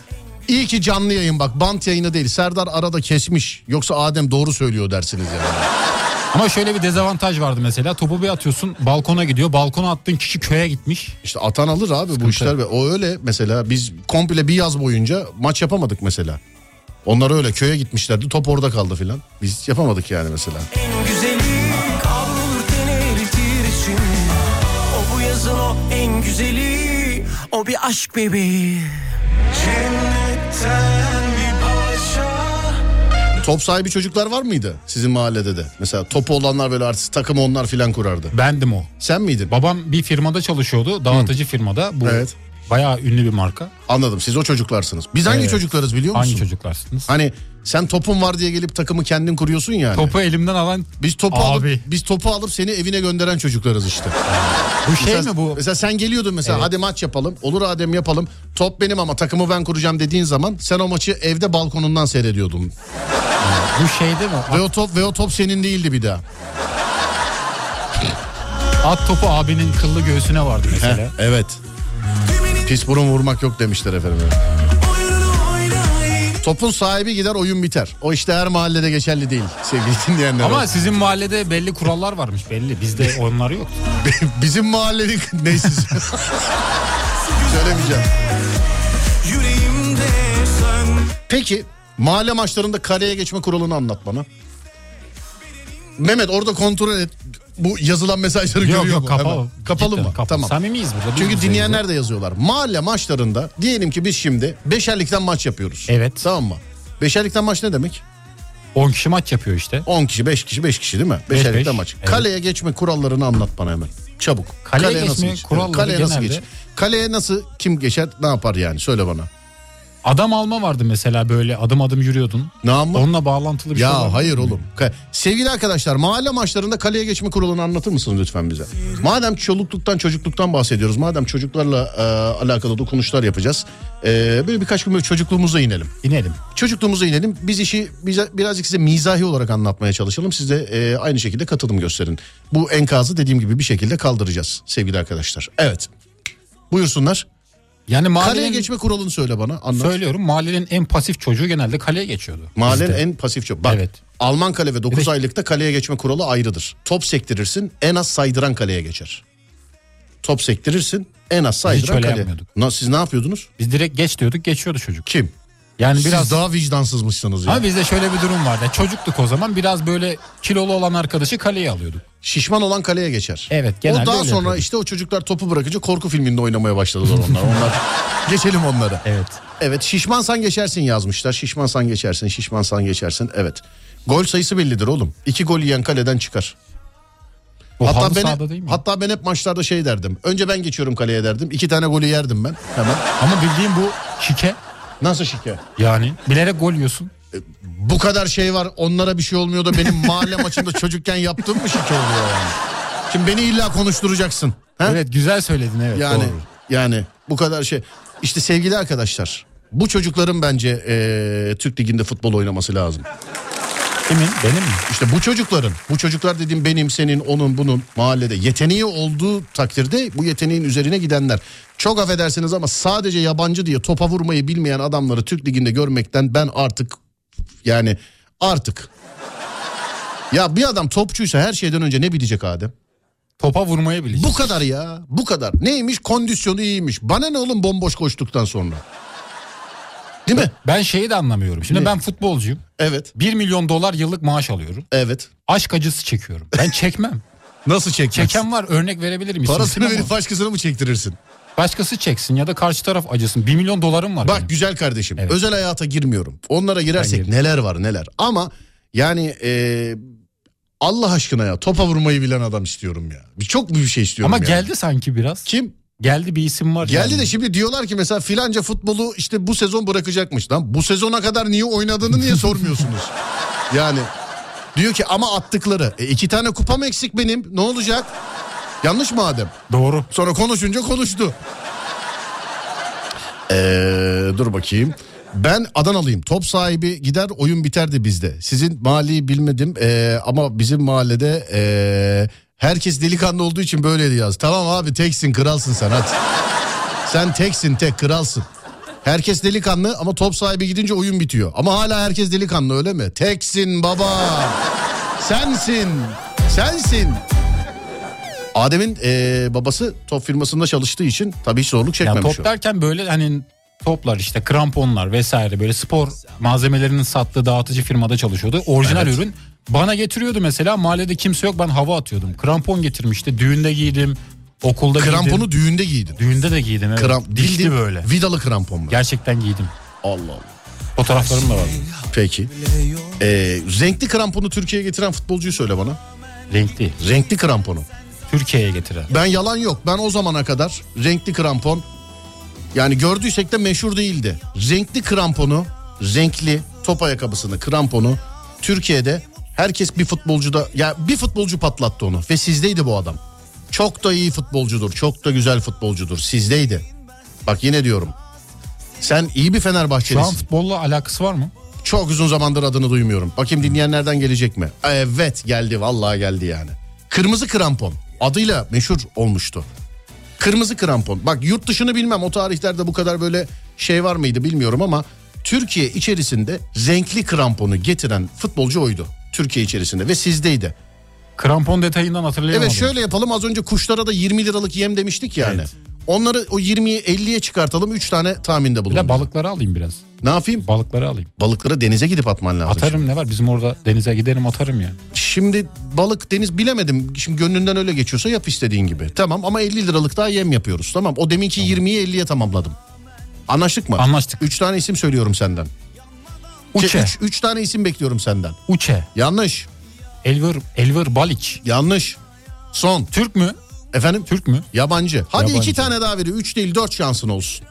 Speaker 1: İyi ki canlı yayın bak bant yayını değil. Serdar arada kesmiş. Yoksa Adem doğru söylüyor dersiniz yani.
Speaker 5: Ama şöyle bir dezavantaj vardı mesela. Topu bir atıyorsun balkona gidiyor. Balkona attığın kişi köye gitmiş.
Speaker 1: İşte atan alır abi bu işler ve o öyle mesela biz komple bir yaz boyunca maç yapamadık mesela. Onlar öyle köye gitmişlerdi top orada kaldı filan. Biz yapamadık yani mesela.
Speaker 3: En güzeli kavrulur teni eritir için O bu yazın o en güzeli O bir aşk bebeği parça
Speaker 1: Top sahibi çocuklar var mıydı sizin mahallede de? Mesela topu olanlar böyle artist takımı onlar filan kurardı.
Speaker 5: Bendim o.
Speaker 1: Sen miydin?
Speaker 5: Babam bir firmada çalışıyordu. Dağıtıcı firmada. Bu
Speaker 1: Evet.
Speaker 5: bayağı ünlü bir marka.
Speaker 1: Anladım siz o çocuklarsınız. Biz hangi
Speaker 5: Evet.
Speaker 1: çocuklarız biliyor musun?
Speaker 5: Hangi çocuklarsınız?
Speaker 1: Hani sen topun var diye gelip takımı kendin kuruyorsun yani.
Speaker 5: Topu elimden alan
Speaker 1: Biz topu
Speaker 5: Abi.
Speaker 1: alıp biz topu alıp seni evine gönderen çocuklarız işte.
Speaker 5: bu şey
Speaker 1: mesela,
Speaker 5: mi bu?
Speaker 1: Mesela sen geliyordun mesela
Speaker 5: Evet.
Speaker 1: hadi maç yapalım. Olur Adem yapalım. Top benim ama takımı ben kuracağım dediğin zaman sen o maçı evde balkonundan seyrediyordun.
Speaker 5: Bu şey değil mi?
Speaker 1: Ve o top ve o top senin değildi bir daha.
Speaker 5: At topu abinin kıllı göğsüne vardı mesela.
Speaker 1: Heh, evet. Pis burun vurmak yok demişler efendim. Topun sahibi gider oyun biter. O işte her mahallede geçerli değil sevgili dinleyenler.
Speaker 5: Ama sizin mahallede belli kurallar varmış belli. Bizde onlar yok.
Speaker 1: Bizim mahallenin neyse. Söylemeyeceğim. Peki mahalle maçlarında kaleye geçme kuralını anlat bana. Mehmet orada kontrol et. Bu yazılan mesajları
Speaker 5: yok
Speaker 1: görüyor
Speaker 5: yok
Speaker 1: mu?
Speaker 5: kapalı.
Speaker 1: Hemen. Kapalı
Speaker 5: Cidden
Speaker 1: mı?
Speaker 5: kapalı.
Speaker 1: Tamam.
Speaker 5: Samimiyiz burada.
Speaker 1: Çünkü dinleyenler de yazıyorlar. Mahalle maçlarında diyelim ki biz şimdi beşerlikten maç yapıyoruz.
Speaker 5: Evet.
Speaker 1: Tamam mı? Beşerlikten maç ne demek?
Speaker 5: 10 kişi maç yapıyor işte.
Speaker 1: 10 kişi, 5 kişi, 5 kişi değil mi?
Speaker 5: Beş,
Speaker 1: Beşerlikten
Speaker 5: beş.
Speaker 1: maç.
Speaker 5: Evet.
Speaker 1: Kaleye geçme kurallarını anlat bana hemen. Çabuk.
Speaker 5: Kaleye geçme kuralları
Speaker 1: Kaleye nasıl
Speaker 5: genelde-
Speaker 1: geç? Kaleye nasıl kim geçer? Ne yapar yani? Söyle bana.
Speaker 5: Adam alma vardı mesela böyle adım adım yürüyordun.
Speaker 1: Ne yapma?
Speaker 5: Onunla bağlantılı bir şey var.
Speaker 1: Ya hayır oğlum. Sevgili arkadaşlar mahalle maçlarında kaleye geçme kuralını anlatır mısınız lütfen bize? Madem çolukluktan çocukluktan bahsediyoruz. Madem çocuklarla e, alakalı dokunuşlar yapacağız. e, böyle birkaç gün böyle çocukluğumuza inelim.
Speaker 5: İnelim.
Speaker 1: Çocukluğumuza inelim. Biz işi bize, birazcık size mizahi olarak anlatmaya çalışalım. Siz de e, aynı şekilde katılım gösterin. Bu enkazı dediğim gibi bir şekilde kaldıracağız sevgili arkadaşlar. Evet. Buyursunlar.
Speaker 5: Yani
Speaker 1: Kaleye
Speaker 5: mahallenin,
Speaker 1: geçme kuralını söyle bana. Anlat.
Speaker 5: söylüyorum mahallenin en pasif çocuğu genelde kaleye geçiyordu.
Speaker 1: Mahallenin en pasif çok. Bak
Speaker 5: Evet.
Speaker 1: Alman kale ve 9
Speaker 5: Evet.
Speaker 1: aylıkta kaleye geçme kuralı ayrıdır. Top sektirirsin en az saydıran kaleye geçer. Top sektirirsin en az saydıran
Speaker 5: öyle
Speaker 1: kaleye.
Speaker 5: yapmıyorduk.
Speaker 1: Na, siz ne yapıyordunuz?
Speaker 5: Biz direkt geç diyorduk geçiyordu çocuk.
Speaker 1: Kim?
Speaker 5: Yani
Speaker 1: Siz
Speaker 5: biraz
Speaker 1: daha vicdansızmışsınız ya.
Speaker 5: ama bizde şöyle bir durum vardı. Çocuktuk o zaman biraz böyle kilolu olan arkadaşı kaleye alıyorduk.
Speaker 1: Şişman olan kaleye geçer.
Speaker 5: Evet,
Speaker 1: O
Speaker 5: genelde
Speaker 1: daha
Speaker 5: öyle
Speaker 1: sonra
Speaker 5: yapıyorduk.
Speaker 1: işte o çocuklar topu bırakınca korku filminde oynamaya başladılar onlar. onlar geçelim onları.
Speaker 5: Evet.
Speaker 1: Evet şişmansan geçersin yazmışlar. Şişmansan geçersin, şişmansan geçersin. Evet. Gol sayısı bellidir oğlum. İki gol yiyen kaleden çıkar.
Speaker 5: Bu
Speaker 1: hatta
Speaker 5: halı
Speaker 1: ben
Speaker 5: sahada değil mi?
Speaker 1: hatta ben hep maçlarda şey derdim. Önce ben geçiyorum kaleye derdim. İki tane golü yerdim ben hemen.
Speaker 5: Ama bildiğim bu şike.
Speaker 1: Nasıl şike?
Speaker 5: Yani bilerek gol yiyorsun.
Speaker 1: Bu kadar şey var. Onlara bir şey olmuyor da benim mahalle maçında çocukken yaptığım mı şike oluyor yani? Şimdi beni illa konuşturacaksın. He?
Speaker 5: Evet güzel söyledin evet.
Speaker 1: Yani
Speaker 5: doğru.
Speaker 1: yani bu kadar şey. İşte sevgili arkadaşlar bu çocukların bence eee, Türk liginde futbol oynaması lazım.
Speaker 5: Kimin? Benim mi?
Speaker 1: İşte bu çocukların, bu çocuklar dediğim benim, senin, onun, bunun mahallede yeteneği olduğu takdirde bu yeteneğin üzerine gidenler. Çok affedersiniz ama sadece yabancı diye topa vurmayı bilmeyen adamları Türk liginde görmekten ben artık yani artık. Ya bir adam topçuysa her şeyden önce ne bilecek Adem?
Speaker 5: Topa vurmayı bilecek.
Speaker 1: Bu kadar ya, bu kadar. Neymiş? Kondisyonu iyiymiş. Bana ne oğlum bomboş koştuktan sonra? Değil mi?
Speaker 5: Ben şeyi de anlamıyorum. Şimdi
Speaker 1: Ne?
Speaker 5: ben futbolcuyum.
Speaker 1: Evet.
Speaker 5: 1 milyon dolar yıllık maaş alıyorum.
Speaker 1: Evet.
Speaker 5: Aşk acısı çekiyorum. Ben çekmem.
Speaker 1: Nasıl çekmezsin?
Speaker 5: Çeken var örnek verebilirim. isim
Speaker 1: Parasını verip başkasına mı çektirirsin?
Speaker 5: Başkası çeksin ya da karşı taraf acısın. 1 milyon dolarım var.
Speaker 1: Bak
Speaker 5: benim.
Speaker 1: güzel kardeşim
Speaker 5: Evet.
Speaker 1: özel hayata girmiyorum. Onlara girersek neler var neler. Ama yani e, Allah aşkına ya topa vurmayı bilen adam istiyorum ya. Bir çok büyük bir şey istiyorum
Speaker 5: Ama
Speaker 1: yani.
Speaker 5: geldi sanki biraz.
Speaker 1: Kim?
Speaker 5: Geldi bir isim var.
Speaker 1: Geldi
Speaker 5: yani.
Speaker 1: de şimdi diyorlar ki mesela filanca futbolu işte bu sezon bırakacakmış. Lan bu sezona kadar niye oynadığını niye sormuyorsunuz? yani diyor ki ama attıkları. E, iki tane kupam eksik benim ne olacak? Yanlış mı Adem?
Speaker 5: Doğru.
Speaker 1: Sonra konuşunca konuştu. Ee, dur bakayım. Ben Adanalıyım. Top sahibi gider oyun biterdi bizde. Sizin mahalleyi bilmedim ee, ama bizim mahallede ee, herkes delikanlı olduğu için böyleydi yaz. Tamam abi teksin kralsın sen hadi. Sen teksin tek kralsın. Herkes delikanlı ama top sahibi gidince oyun bitiyor. Ama hala herkes delikanlı öyle mi? Teksin baba. Sensin. Sensin. Adem'in eee, babası top firmasında çalıştığı için tabii hiç zorluk
Speaker 5: Ya
Speaker 1: çekmemiş
Speaker 5: top
Speaker 1: o.
Speaker 5: derken böyle hani toplar işte kramponlar vesaire böyle spor malzemelerinin sattığı dağıtıcı firmada çalışıyordu. Orijinal
Speaker 1: Evet.
Speaker 5: ürün bana getiriyordu mesela mahallede kimse yok ben hava atıyordum. Krampon getirmişti düğünde giydim okulda giydim.
Speaker 1: Kramponu düğünde giydin.
Speaker 5: Düğünde de giydim evet.
Speaker 1: Kram,
Speaker 5: Dişli böyle.
Speaker 1: Vidalı krampon mu?
Speaker 5: Gerçekten giydim.
Speaker 1: Allah Allah.
Speaker 5: Fotoğraflarım da var.
Speaker 1: Peki. Eee, renkli kramponu Türkiye'ye getiren futbolcuyu söyle bana.
Speaker 5: Renkli.
Speaker 1: Renkli kramponu.
Speaker 5: Türkiye'ye getiren.
Speaker 1: Ben yalan yok. Ben o zamana kadar renkli krampon yani gördüysek de meşhur değildi. Renkli kramponu, renkli top ayakkabısını, kramponu Türkiye'de herkes bir futbolcuda ya bir futbolcu patlattı onu ve sizdeydi bu adam. Çok da iyi futbolcudur, çok da güzel futbolcudur. Sizdeydi. Bak yine diyorum. Sen iyi bir
Speaker 5: Şu an
Speaker 1: Fenerbahçelisin.
Speaker 5: futbolla alakası var mı?
Speaker 1: Çok uzun zamandır adını duymuyorum. Bakayım dinleyenlerden gelecek mi? Evet geldi vallahi geldi yani. Kırmızı krampon adıyla meşhur olmuştu. Kırmızı krampon. Bak yurt dışını bilmem o tarihlerde bu kadar böyle şey var mıydı bilmiyorum ama Türkiye içerisinde renkli kramponu getiren futbolcu oydu. Türkiye içerisinde ve sizdeydi.
Speaker 5: Krampon detayından hatırlayamadım.
Speaker 1: Evet şöyle yapalım az önce kuşlara da 20 liralık yem demiştik yani.
Speaker 5: Evet.
Speaker 1: Onları o 20'yi 50'ye çıkartalım 3 tane tahminde
Speaker 5: Bir
Speaker 1: bulunalım.
Speaker 5: de balıkları alayım biraz.
Speaker 1: Ne yapayım?
Speaker 5: Balıkları alayım.
Speaker 1: Balıkları denize gidip atman lazım.
Speaker 5: Atarım ne var bizim orada denize giderim atarım yani.
Speaker 1: Şimdi balık deniz bilemedim. Şimdi gönlünden öyle geçiyorsa yap istediğin gibi. Tamam ama 50 liralık daha yem yapıyoruz. Tamam o deminki 20'yi 50'ye tamamladım. Anlaştık mı?
Speaker 5: Anlaştık.
Speaker 1: 3 tane isim söylüyorum senden.
Speaker 5: Uçe.
Speaker 1: 3 tane isim bekliyorum senden.
Speaker 5: Uçe.
Speaker 1: Yanlış.
Speaker 5: Elver, Elver Baliç.
Speaker 1: Yanlış. Son.
Speaker 5: Türk mü?
Speaker 1: Efendim?
Speaker 5: Türk mü?
Speaker 1: Yabancı. Hadi
Speaker 5: Yabancı.
Speaker 1: iki tane daha veriyor. 3 değil 4 şansın olsun.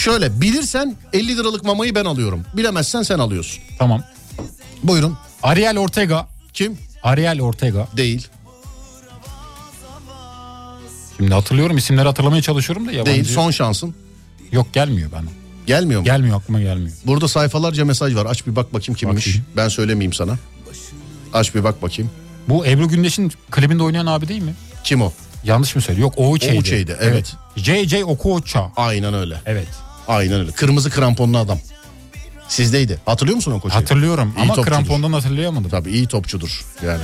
Speaker 1: Şöyle bilirsen 50 liralık mamayı ben alıyorum. Bilemezsen sen alıyorsun.
Speaker 5: Tamam.
Speaker 1: Buyurun.
Speaker 5: Ariel Ortega.
Speaker 1: Kim?
Speaker 5: Ariel Ortega.
Speaker 1: Değil.
Speaker 5: Şimdi hatırlıyorum isimleri hatırlamaya çalışıyorum da yabancı.
Speaker 1: Değil. Son şansın.
Speaker 5: Yok gelmiyor bana.
Speaker 1: Gelmiyor mu?
Speaker 5: Gelmiyor aklıma gelmiyor.
Speaker 1: Burada sayfalarca mesaj var. Aç bir bak bakayım kimmiş.
Speaker 5: Bakayım.
Speaker 1: Ben söylemeyeyim sana. Aç bir bak bakayım.
Speaker 5: Bu Ebru Gündeş'in klibinde oynayan abi değil mi?
Speaker 1: Kim o?
Speaker 5: Yanlış mı söylüyor? Yok Oğuçe'ydi.
Speaker 1: Oğuçe'ydi, evet.
Speaker 5: JJ Okocha.
Speaker 1: Aynen öyle.
Speaker 5: Evet.
Speaker 1: Aynen öyle. Kırmızı kramponlu adam. Sizdeydi. Hatırlıyor musun o koşuyu?
Speaker 5: Hatırlıyorum
Speaker 1: İyi
Speaker 5: ama
Speaker 1: topçudur.
Speaker 5: krampondan hatırlayamadım.
Speaker 1: Tabii iyi topçudur yani.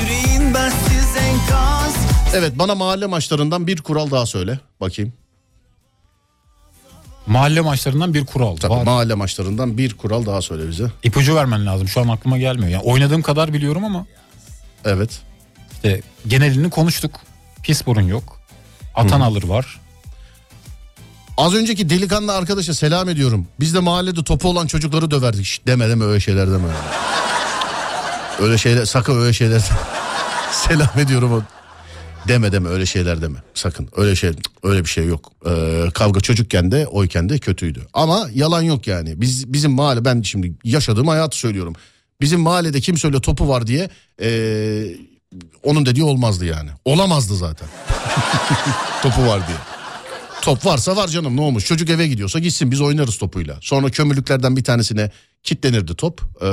Speaker 7: Yüreğin bensiz enkaz
Speaker 1: Evet bana mahalle maçlarından bir kural daha söyle. Bakayım.
Speaker 5: Mahalle maçlarından bir kural
Speaker 1: Tabii
Speaker 5: var.
Speaker 1: mahalle maçlarından bir kural daha söyle bize.
Speaker 5: İpucu vermen lazım. Şu an aklıma gelmiyor. Yani oynadığım kadar biliyorum ama
Speaker 1: Evet.
Speaker 5: işte genelini konuştuk. Pis burun yok. Atan alır var.
Speaker 1: Az önceki delikanlı arkadaşa selam ediyorum. Biz de mahallede topu olan çocukları döverdik. Şşt, deme deme öyle şeyler deme. öyle şeyler sakın öyle şeyler selam ediyorum. o- Deme deme öyle şeyler deme. Sakın öyle şey öyle bir şey yok. Ee, kavga çocukken de oyken de kötüydü. Ama yalan yok yani. Biz bizim mahalle ben şimdi yaşadığım hayatı söylüyorum. Bizim mahallede kimse öyle topu var diye ee, onun dediği olmazdı yani. Olamazdı zaten. topu var diye. Top varsa var canım ne olmuş çocuk eve gidiyorsa gitsin biz oynarız topuyla. Sonra kömürlüklerden bir tanesine kitlenirdi top Ee,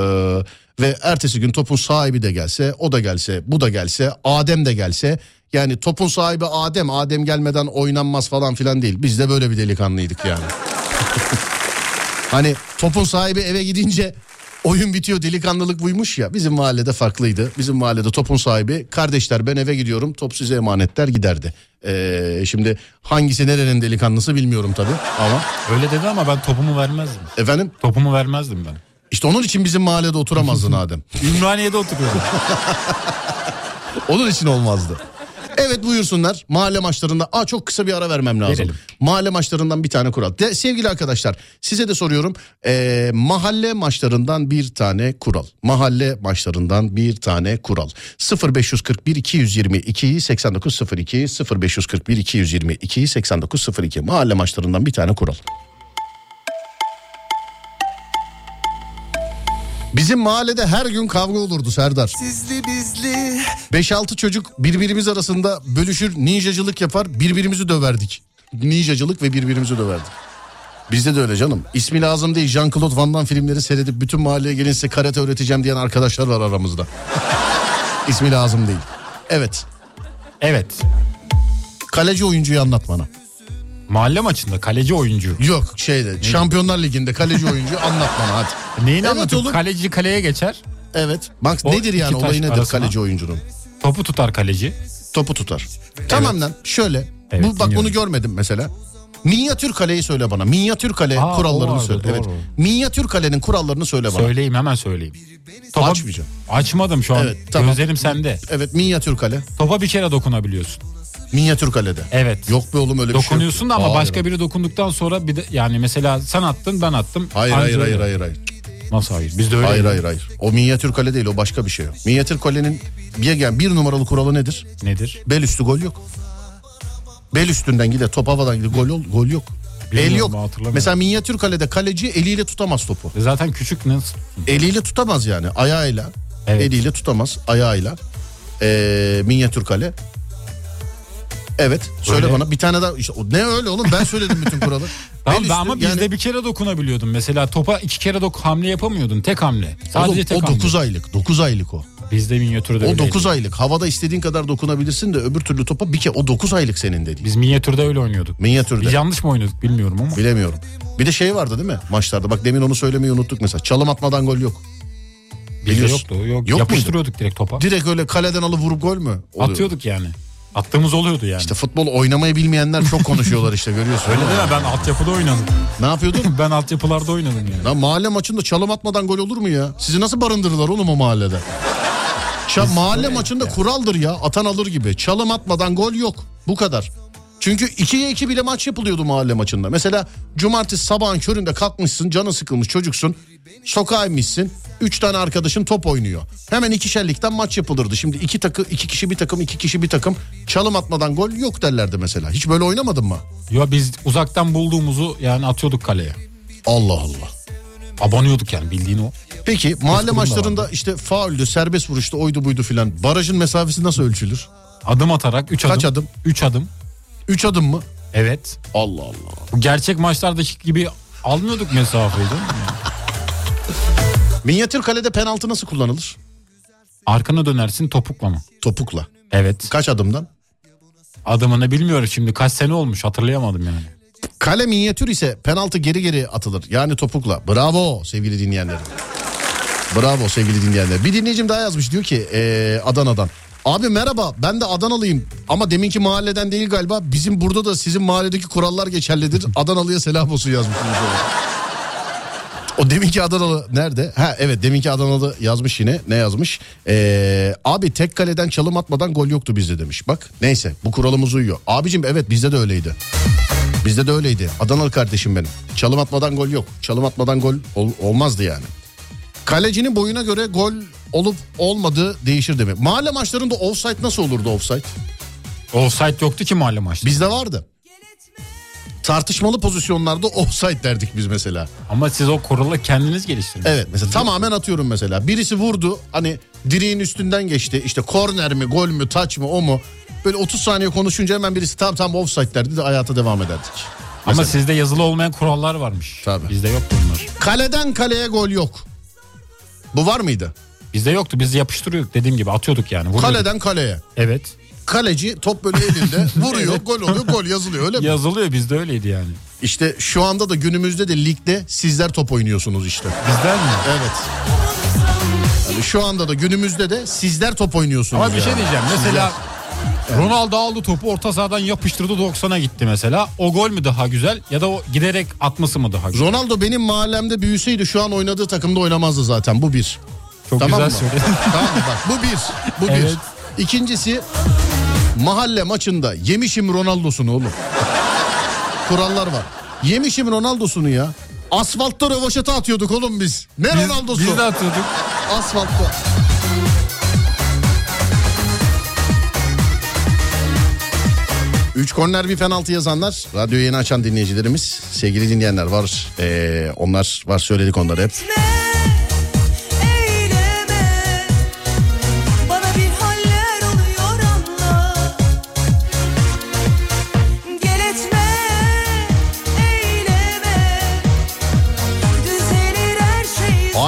Speaker 1: ve ertesi gün topun sahibi de gelse o da gelse bu da gelse Adem de gelse yani topun sahibi Adem Adem gelmeden oynanmaz falan filan değil biz de böyle bir delikanlıydık yani. hani topun sahibi eve gidince Oyun bitiyor delikanlılık buymuş ya. Bizim mahallede farklıydı. Bizim mahallede topun sahibi kardeşler ben eve gidiyorum top size emanetler giderdi. Ee, şimdi hangisi nerenin delikanlısı bilmiyorum tabii ama
Speaker 5: Öyle dedi ama ben topumu vermezdim.
Speaker 1: efendim
Speaker 5: Topumu vermezdim ben.
Speaker 1: işte onun için bizim mahallede oturamazdın Adem.
Speaker 5: Ümraniye'de oturuyorum.
Speaker 1: Onun için olmazdı. Evet buyursunlar mahalle maçlarında. Aa çok kısa bir ara vermem lazım.
Speaker 5: Verelim.
Speaker 1: Mahalle maçlarından bir tane kural. De, sevgili arkadaşlar size de soruyorum. Ee, mahalle maçlarından bir tane kural. Mahalle maçlarından bir tane kural. 0541 222 8902 0541 222 8902 mahalle maçlarından bir tane kural. Bizim mahallede her gün kavga olurdu Serdar.
Speaker 7: Sizli bizli
Speaker 1: 5-6 çocuk birbirimiz arasında bölüşür ninjacılık yapar birbirimizi döverdik. Ninjacılık ve birbirimizi döverdik. Bizde de öyle canım. İsmi lazım değil Jean-Claude Van Damme filmleri seyredip bütün mahalleye gelin size karate öğreteceğim diyen arkadaşlar var aramızda. İsmi lazım değil. Evet.
Speaker 5: evet.
Speaker 1: Kaleci oyuncuyu anlat bana.
Speaker 5: Mahalle maçında kaleci oyuncu.
Speaker 1: Yok şeyde Şampiyonlar Ligi'nde kaleci oyuncu anlat bana hadi.
Speaker 5: Neyini
Speaker 1: Evet
Speaker 5: anlatayım?
Speaker 1: oğlum.
Speaker 5: Kaleci kaleye geçer.
Speaker 1: Evet. Bak
Speaker 5: O
Speaker 1: nedir yani olayı nedir
Speaker 5: arasına.
Speaker 1: kaleci oyuncunun?
Speaker 5: Topu tutar kaleci.
Speaker 1: Topu tutar. Tamam lan şöyle.
Speaker 5: Evet,
Speaker 1: bu, bak
Speaker 5: dinliyorum.
Speaker 1: bunu görmedim mesela. Minyatür kaleyi söyle bana. Minyatür kale
Speaker 5: Aa,
Speaker 1: kurallarını
Speaker 5: vardı,
Speaker 1: söyle.
Speaker 5: doğru.
Speaker 1: Evet. Minyatür kalenin kurallarını söyle bana.
Speaker 5: Söyleyeyim hemen söyleyeyim. Topa,
Speaker 1: Açmayacağım.
Speaker 5: Açmadım şu an.
Speaker 1: Evet, tamam.
Speaker 5: Gözlerim sende.
Speaker 1: Evet minyatür kale.
Speaker 5: Topa bir kere dokunabiliyorsun.
Speaker 1: Minyatür kalede.
Speaker 5: Evet.
Speaker 1: Yok be oğlum öyle bir şey yok.
Speaker 5: Dokunuyorsun da ama
Speaker 1: Hayır.
Speaker 5: başka biri dokunduktan sonra bir de yani mesela sen attın ben attım.
Speaker 1: Hayır
Speaker 5: Anca
Speaker 1: hayır
Speaker 5: öyle.
Speaker 1: hayır hayır hayır.
Speaker 5: Nasıl hayır? Bizde öyle.
Speaker 1: Hayır hayır hayır. O minyatür kale değil o başka bir şey o. Minyatür kalenin bir, yani bir numaralı kuralı nedir?
Speaker 5: Nedir?
Speaker 1: Bel üstü gol yok. Bel üstünden gider top havadan gider gol, ol- gol yok. El
Speaker 5: Bilmiyorum,
Speaker 1: yok.
Speaker 5: hatırlamıyorum.
Speaker 1: Mesela minyatür kalede kaleci eliyle tutamaz topu.
Speaker 5: E Zaten küçük nasıl?
Speaker 1: Eliyle tutamaz yani ayağıyla.
Speaker 5: Evet.
Speaker 1: Eliyle tutamaz ayağıyla. Ee, minyatür kale. Evet söyle
Speaker 5: Öyle.
Speaker 1: bana bir tane daha. işte, o ne öyle oğlum ben söyledim bütün kuralı.
Speaker 5: Tamam
Speaker 1: üstü,
Speaker 5: ama bizde
Speaker 1: yani-
Speaker 5: bir kere dokunabiliyordun. Mesela topa iki kere dok hamle yapamıyordun. Tek hamle. Sadece
Speaker 1: Oğlum,
Speaker 5: tek
Speaker 1: o
Speaker 5: hamle.
Speaker 1: 9 aylık 9 aylık o.
Speaker 5: Bizde minyatürde
Speaker 1: O
Speaker 5: öyleydi.
Speaker 1: 9 aylık. Havada istediğin kadar dokunabilirsin de öbür türlü topa bir kere o 9 aylık senin dediğin.
Speaker 5: Biz minyatürde öyle oynuyorduk.
Speaker 1: Minyatürde.
Speaker 5: Biz yanlış mı oynadık bilmiyorum ama.
Speaker 1: Bilemiyorum. Bir de şey vardı değil mi maçlarda? Bak demin onu söylemeyi unuttuk mesela. Çalım atmadan gol yok.
Speaker 5: Bizde yoktu. Yok,
Speaker 1: Yok
Speaker 5: Yapıştırıyorduk direkt topa.
Speaker 1: Direkt öyle kaleden alıp vurup gol mü? oluyor?
Speaker 5: Atıyorduk yani. Attığımız oluyordu yani.
Speaker 1: İşte futbol oynamayı bilmeyenler çok konuşuyorlar işte görüyorsun.
Speaker 5: Öyle deme ben altyapıda oynadım.
Speaker 1: Ne yapıyordun?
Speaker 5: ben altyapılarda oynadım yani.
Speaker 1: Lan mahalle maçında çalım atmadan gol olur mu ya? Sizi nasıl barındırırlar oğlum o mahallede? Ça- mahalle maçında kuraldır ya. Atan alır gibi. Çalım atmadan gol yok. Bu kadar. Çünkü 2'ye 2 bile maç yapılıyordu mahalle maçında. Mesela cumartesi sabahın köründe kalkmışsın, canın sıkılmış çocuksun. Sokağa inmişsin. Üç tane arkadaşın top oynuyor. Hemen ikişerlikten maç yapılırdı. Şimdi iki takı, iki kişi bir takım, iki kişi bir takım. Çalım atmadan gol yok derlerdi mesela. Hiç böyle oynamadın mı?
Speaker 5: Ya biz uzaktan bulduğumuzu yani atıyorduk kaleye.
Speaker 1: Allah Allah.
Speaker 5: Abanıyorduk yani bildiğin o.
Speaker 1: Peki mahalle
Speaker 5: da
Speaker 1: maçlarında işte fauldü, serbest vuruştu, oydu buydu filan. Barajın mesafesi nasıl ölçülür?
Speaker 5: Adım atarak 3 adım.
Speaker 1: Kaç adım?
Speaker 5: 3 adım.
Speaker 1: 3 adım mı?
Speaker 5: Evet.
Speaker 1: Allah Allah.
Speaker 5: Gerçek maçlardaki gibi almıyorduk mesafeyi değil mi?
Speaker 1: Minyatür kalede penaltı nasıl kullanılır?
Speaker 5: Arkana dönersin topukla mı?
Speaker 1: Topukla.
Speaker 5: Evet.
Speaker 1: Kaç adımdan?
Speaker 5: Adımını bilmiyorum şimdi kaç sene olmuş hatırlayamadım yani.
Speaker 1: Kale minyatür ise penaltı geri geri atılır. Yani topukla. Bravo sevgili dinleyenlerim. Bravo sevgili dinleyenler. Bir dinleyicim daha yazmış diyor ki eee, Adana'dan. Abi merhaba ben de Adanalıyım ama deminki mahalleden değil galiba. Bizim burada da sizin mahalledeki kurallar geçerlidir. Adanalı'ya selam olsun yazmış. O deminki Adanalı nerede? Ha evet deminki Adanalı yazmış yine. Ne yazmış? Ee, abi tek kaleden çalım atmadan gol yoktu bizde demiş. Bak neyse bu kuralımız uyuyor. Abicim evet bizde de öyleydi. Bizde de öyleydi. Adanalı kardeşim benim. Çalım atmadan gol yok. Çalım atmadan gol ol- olmazdı yani. Kalecinin boyuna göre gol olup olmadığı değişir demek. Mahalle maçlarında offside nasıl olurdu offside?
Speaker 5: Offside yoktu ki mahalle maçta.
Speaker 1: Bizde vardı. Tartışmalı pozisyonlarda offside derdik biz mesela.
Speaker 5: Ama siz o kuralı kendiniz geliştirdiniz.
Speaker 1: Evet mesela tamamen atıyorum mesela. Birisi vurdu hani direğin üstünden geçti. İşte korner mi gol mü taç mı o mu? Böyle 30 saniye konuşunca hemen birisi tam tam offside derdi de hayata devam ederdik.
Speaker 5: Ama
Speaker 1: Mesela.
Speaker 5: sizde yazılı olmayan kurallar varmış.
Speaker 1: Tabii.
Speaker 5: Bizde yoktu bunlar.
Speaker 1: Kaleden kaleye gol yok. Bu var mıydı?
Speaker 5: Bizde yoktu. Biz yapıştırıyorduk dediğim gibi atıyorduk yani. Vuruyorduk.
Speaker 1: Kaleden kaleye.
Speaker 5: Evet.
Speaker 1: Kaleci top böyle elinde vuruyor gol oluyor gol yazılıyor öyle mi?
Speaker 5: Yazılıyor bizde öyleydi yani.
Speaker 1: İşte şu anda da günümüzde de ligde sizler top oynuyorsunuz işte.
Speaker 5: Bizden mi?
Speaker 1: Evet. Yani şu anda da günümüzde de sizler top oynuyorsunuz.
Speaker 5: Ama bir şey diyeceğim. Mesela Ronaldo aldı topu orta sahadan yapıştırdı 90'a gitti mesela. O gol mü daha güzel ya da o giderek atması mı daha güzel?
Speaker 1: Ronaldo benim mahallemde büyüseydi şu an oynadığı takımda oynamazdı zaten bu bir.
Speaker 5: Çok
Speaker 1: Tamam
Speaker 5: güzel söyledin.
Speaker 1: tamam mı? Bak bu bir. Bu bir. İkincisi mahalle maçında yemişim Ronaldo'sunu oğlum. Kurallar var. Yemişim Ronaldo'sunu ya. Asfaltta rövaşata atıyorduk oğlum biz. Ne Ronaldo'su?
Speaker 5: Biz de atıyorduk.
Speaker 1: Asfaltta. Üç korner bir penaltı yazanlar, radyoyu yeni açan dinleyicilerimiz, sevgili dinleyenler var. Ee, onlar var söyledik onları hep.
Speaker 4: Eyleme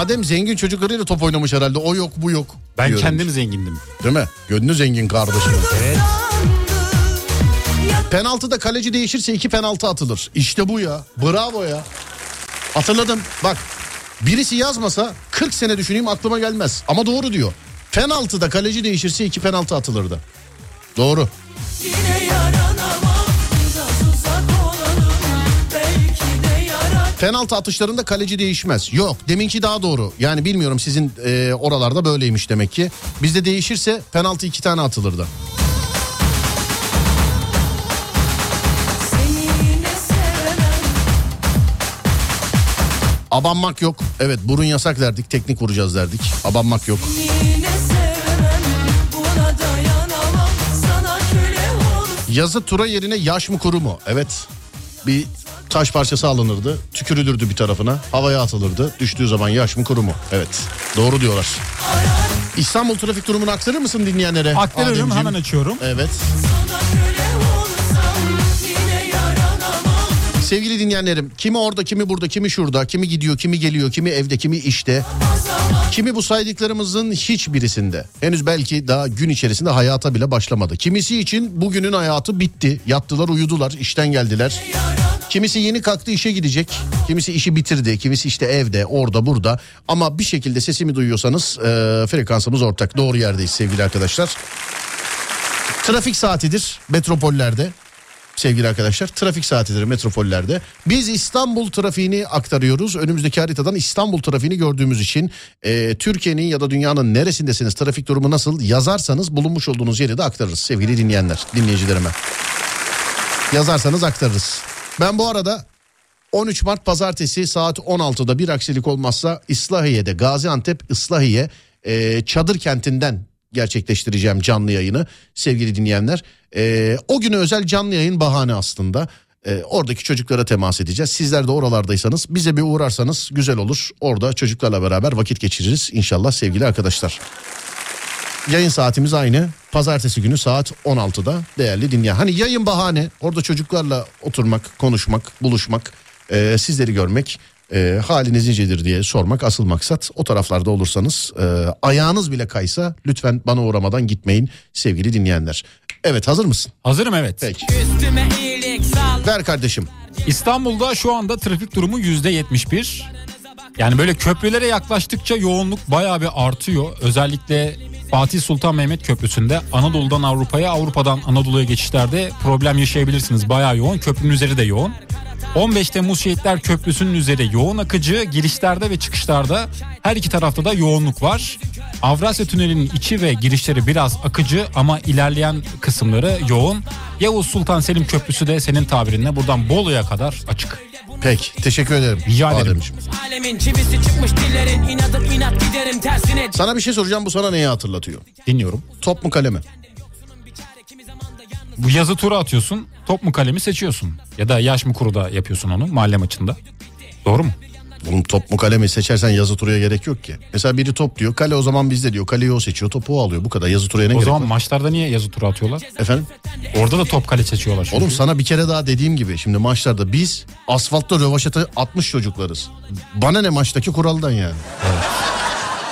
Speaker 1: Adem zengin çocuklarıyla top oynamış herhalde. O yok bu yok.
Speaker 5: Ben
Speaker 1: diyorum.
Speaker 5: kendim zengindim.
Speaker 1: Değil mi? Gönlü zengin kardeşim.
Speaker 5: Evet.
Speaker 1: Penaltıda kaleci değişirse iki penaltı atılır. İşte bu ya. Bravo ya. Hatırladım. Bak birisi yazmasa 40 sene düşüneyim aklıma gelmez. Ama doğru diyor. Penaltıda kaleci değişirse iki penaltı atılırdı. Doğru.
Speaker 4: yine yaranamam
Speaker 1: Penaltı atışlarında kaleci değişmez. Yok deminki daha doğru. Yani bilmiyorum sizin e, oralarda böyleymiş demek ki. Bizde değişirse penaltı iki tane atılırdı. Abanmak yok. Evet burun yasak derdik teknik vuracağız derdik. Abanmak yok. Yazı tura yerine yaş mı kuru mu? Evet. Bir taş parçası alınırdı. Tükürülürdü bir tarafına. Havaya atılırdı. Düştüğü zaman yaş mı kuru mu? Evet. Doğru diyorlar. İstanbul trafik durumunu aktarır mısın dinleyenlere?
Speaker 5: Aktarırım
Speaker 1: Ademciğim?
Speaker 5: hemen açıyorum.
Speaker 1: Evet. Sevgili dinleyenlerim kimi orada kimi burada kimi şurada kimi gidiyor kimi geliyor kimi evde kimi işte kimi bu saydıklarımızın hiçbirisinde henüz belki daha gün içerisinde hayata bile başlamadı. Kimisi için bugünün hayatı bitti yattılar uyudular işten geldiler. Kimisi yeni kalktı işe gidecek. Kimisi işi bitirdi. Kimisi işte evde, orada, burada. Ama bir şekilde sesimi duyuyorsanız e, frekansımız ortak. Doğru yerdeyiz sevgili arkadaşlar. Trafik saatidir metropollerde sevgili arkadaşlar. Trafik saatidir metropollerde. Biz İstanbul trafiğini aktarıyoruz. Önümüzdeki haritadan İstanbul trafiğini gördüğümüz için e, Türkiye'nin ya da dünyanın neresindesiniz trafik durumu nasıl yazarsanız bulunmuş olduğunuz yeri de aktarırız sevgili dinleyenler, dinleyicilerime. Yazarsanız aktarırız. Ben bu arada 13 Mart pazartesi saat 16'da bir aksilik olmazsa İslahiye'de Gaziantep İslahiye e, çadır kentinden gerçekleştireceğim canlı yayını sevgili dinleyenler. E, o güne özel canlı yayın bahane aslında. E, oradaki çocuklara temas edeceğiz. Sizler de oralardaysanız bize bir uğrarsanız güzel olur. Orada çocuklarla beraber vakit geçiririz inşallah sevgili arkadaşlar. Yayın saatimiz aynı. Pazartesi günü saat 16'da değerli dinleyen. Hani yayın bahane. Orada çocuklarla oturmak, konuşmak, buluşmak, e, sizleri görmek, e, haliniz nicedir diye sormak asıl maksat. O taraflarda olursanız e, ayağınız bile kaysa lütfen bana uğramadan gitmeyin sevgili dinleyenler. Evet hazır mısın?
Speaker 5: Hazırım evet.
Speaker 1: Peki.
Speaker 3: İyilik
Speaker 1: Ver kardeşim.
Speaker 5: İstanbul'da şu anda trafik durumu %71. Yani böyle köprülere yaklaştıkça yoğunluk bayağı bir artıyor. Özellikle Fatih Sultan Mehmet Köprüsü'nde Anadolu'dan Avrupa'ya, Avrupa'dan Anadolu'ya geçişlerde problem yaşayabilirsiniz. Bayağı yoğun. Köprünün üzeri de yoğun. 15 Temmuz Şehitler Köprüsü'nün üzeri yoğun akıcı, girişlerde ve çıkışlarda her iki tarafta da yoğunluk var. Avrasya Tüneli'nin içi ve girişleri biraz akıcı ama ilerleyen kısımları yoğun. Yavuz Sultan Selim Köprüsü de senin tabirinle buradan Bolu'ya kadar açık.
Speaker 1: Peki teşekkür ederim.
Speaker 5: Rica ederim.
Speaker 1: Ademciğim.
Speaker 3: Alemin çivisi çıkmış dillerin inadım inat giderim tersine
Speaker 1: Sana bir şey soracağım bu sana neyi hatırlatıyor?
Speaker 5: Dinliyorum.
Speaker 1: Top mu kale mi?
Speaker 5: Bu yazı tura atıyorsun. Top mu kalemi seçiyorsun. Ya da yaş mı kuru da yapıyorsun onu mahalle maçında. Doğru mu?
Speaker 1: Oğlum top mu kale mi seçersen yazı turaya gerek yok ki. Mesela biri top diyor kale o zaman bizde diyor. Kaleyi o seçiyor topu o alıyor bu kadar yazı turaya ne
Speaker 5: O
Speaker 1: gerek
Speaker 5: zaman
Speaker 1: var?
Speaker 5: maçlarda niye yazı tura atıyorlar?
Speaker 1: Efendim?
Speaker 5: Orada da top kale seçiyorlar. çünkü.
Speaker 1: Oğlum sana bir kere daha dediğim gibi şimdi maçlarda biz asfaltta rövaşata atmış çocuklarız. Bana ne maçtaki kuraldan yani.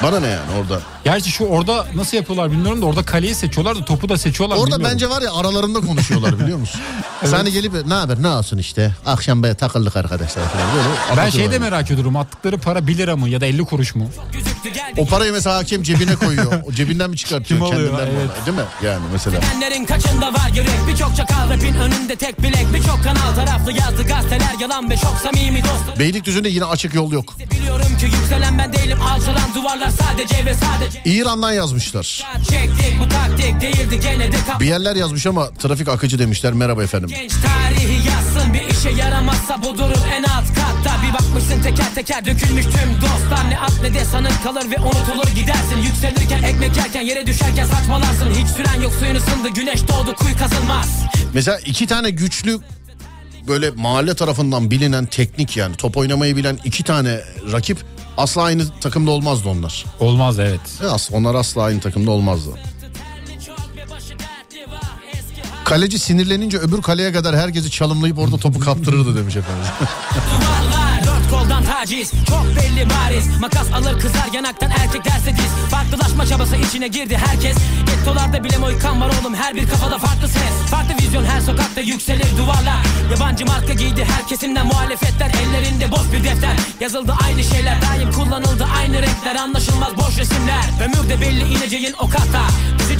Speaker 1: Bana ne yani orada?
Speaker 5: Gerçi şu orada nasıl yapıyorlar bilmiyorum da orada kaleyi seçiyorlar da topu da seçiyorlar.
Speaker 1: Orada
Speaker 5: bilmiyorum.
Speaker 1: bence var ya aralarında konuşuyorlar biliyor musun? Sen hani gelip ne haber ne olsun işte akşam böyle takıldık arkadaşlar falan böyle.
Speaker 5: Ben şeyde merak ediyorum attıkları para 1 lira mı ya da 50 kuruş mu?
Speaker 1: O parayı mesela hakem cebine koyuyor. O cebinden mi çıkartıyor?
Speaker 5: Kim alıyor?
Speaker 1: Kendinden mi
Speaker 5: Evet.
Speaker 1: alıyor? Değil mi? Yani mesela.
Speaker 3: Bilenlerin kaçında var yürek Birçok çakal rapin önünde tek bilek Birçok kanal taraflı yazdı gazeteler yalan ve çok samimi dost
Speaker 1: Beylikdüzü'nde yine açık yol yok.
Speaker 3: Biliyorum ki yükselen ben değilim alçalan duvarlar sadece ve sadece
Speaker 1: İran'dan yazmışlar. Bir yerler yazmış ama trafik akıcı demişler. Merhaba efendim.
Speaker 3: Genç tarihi yazsın bir işe yaramazsa bu durum en alt katta Bir bakmışsın teker teker dökülmüş tüm dostlar Ne at ne de sanın kalır ve unutulur gidersin Yükselirken ekmek yerken yere düşerken saçmalarsın Hiç süren yok suyun ısındı güneş doğdu kuyu kazılmaz
Speaker 1: Mesela iki tane güçlü böyle mahalle tarafından bilinen teknik yani top oynamayı bilen iki tane rakip asla aynı takımda olmazdı onlar.
Speaker 5: Olmaz evet.
Speaker 1: Asla, onlar asla aynı takımda olmazdı. Kaleci sinirlenince öbür kaleye kadar herkesi çalımlayıp orada topu kaptırırdı demiş efendim.
Speaker 3: Taciz Çok belli bariz. Makas alır kızar yanaktan erkek derse diz. Farklılaşma çabası içine girdi herkes. Gettolarda bile moykan var oğlum Her bir kafada farklı ses. Farklı vizyon her sokakta yükselir duvarlar. Yabancı marka giydi her kesimden muhalefetler. Ellerinde boş bir defter. Yazıldı aynı şeyler daim kullanıldı aynı renkler. Anlaşılmaz boş resimler. Ömür de belli ineceğin o kata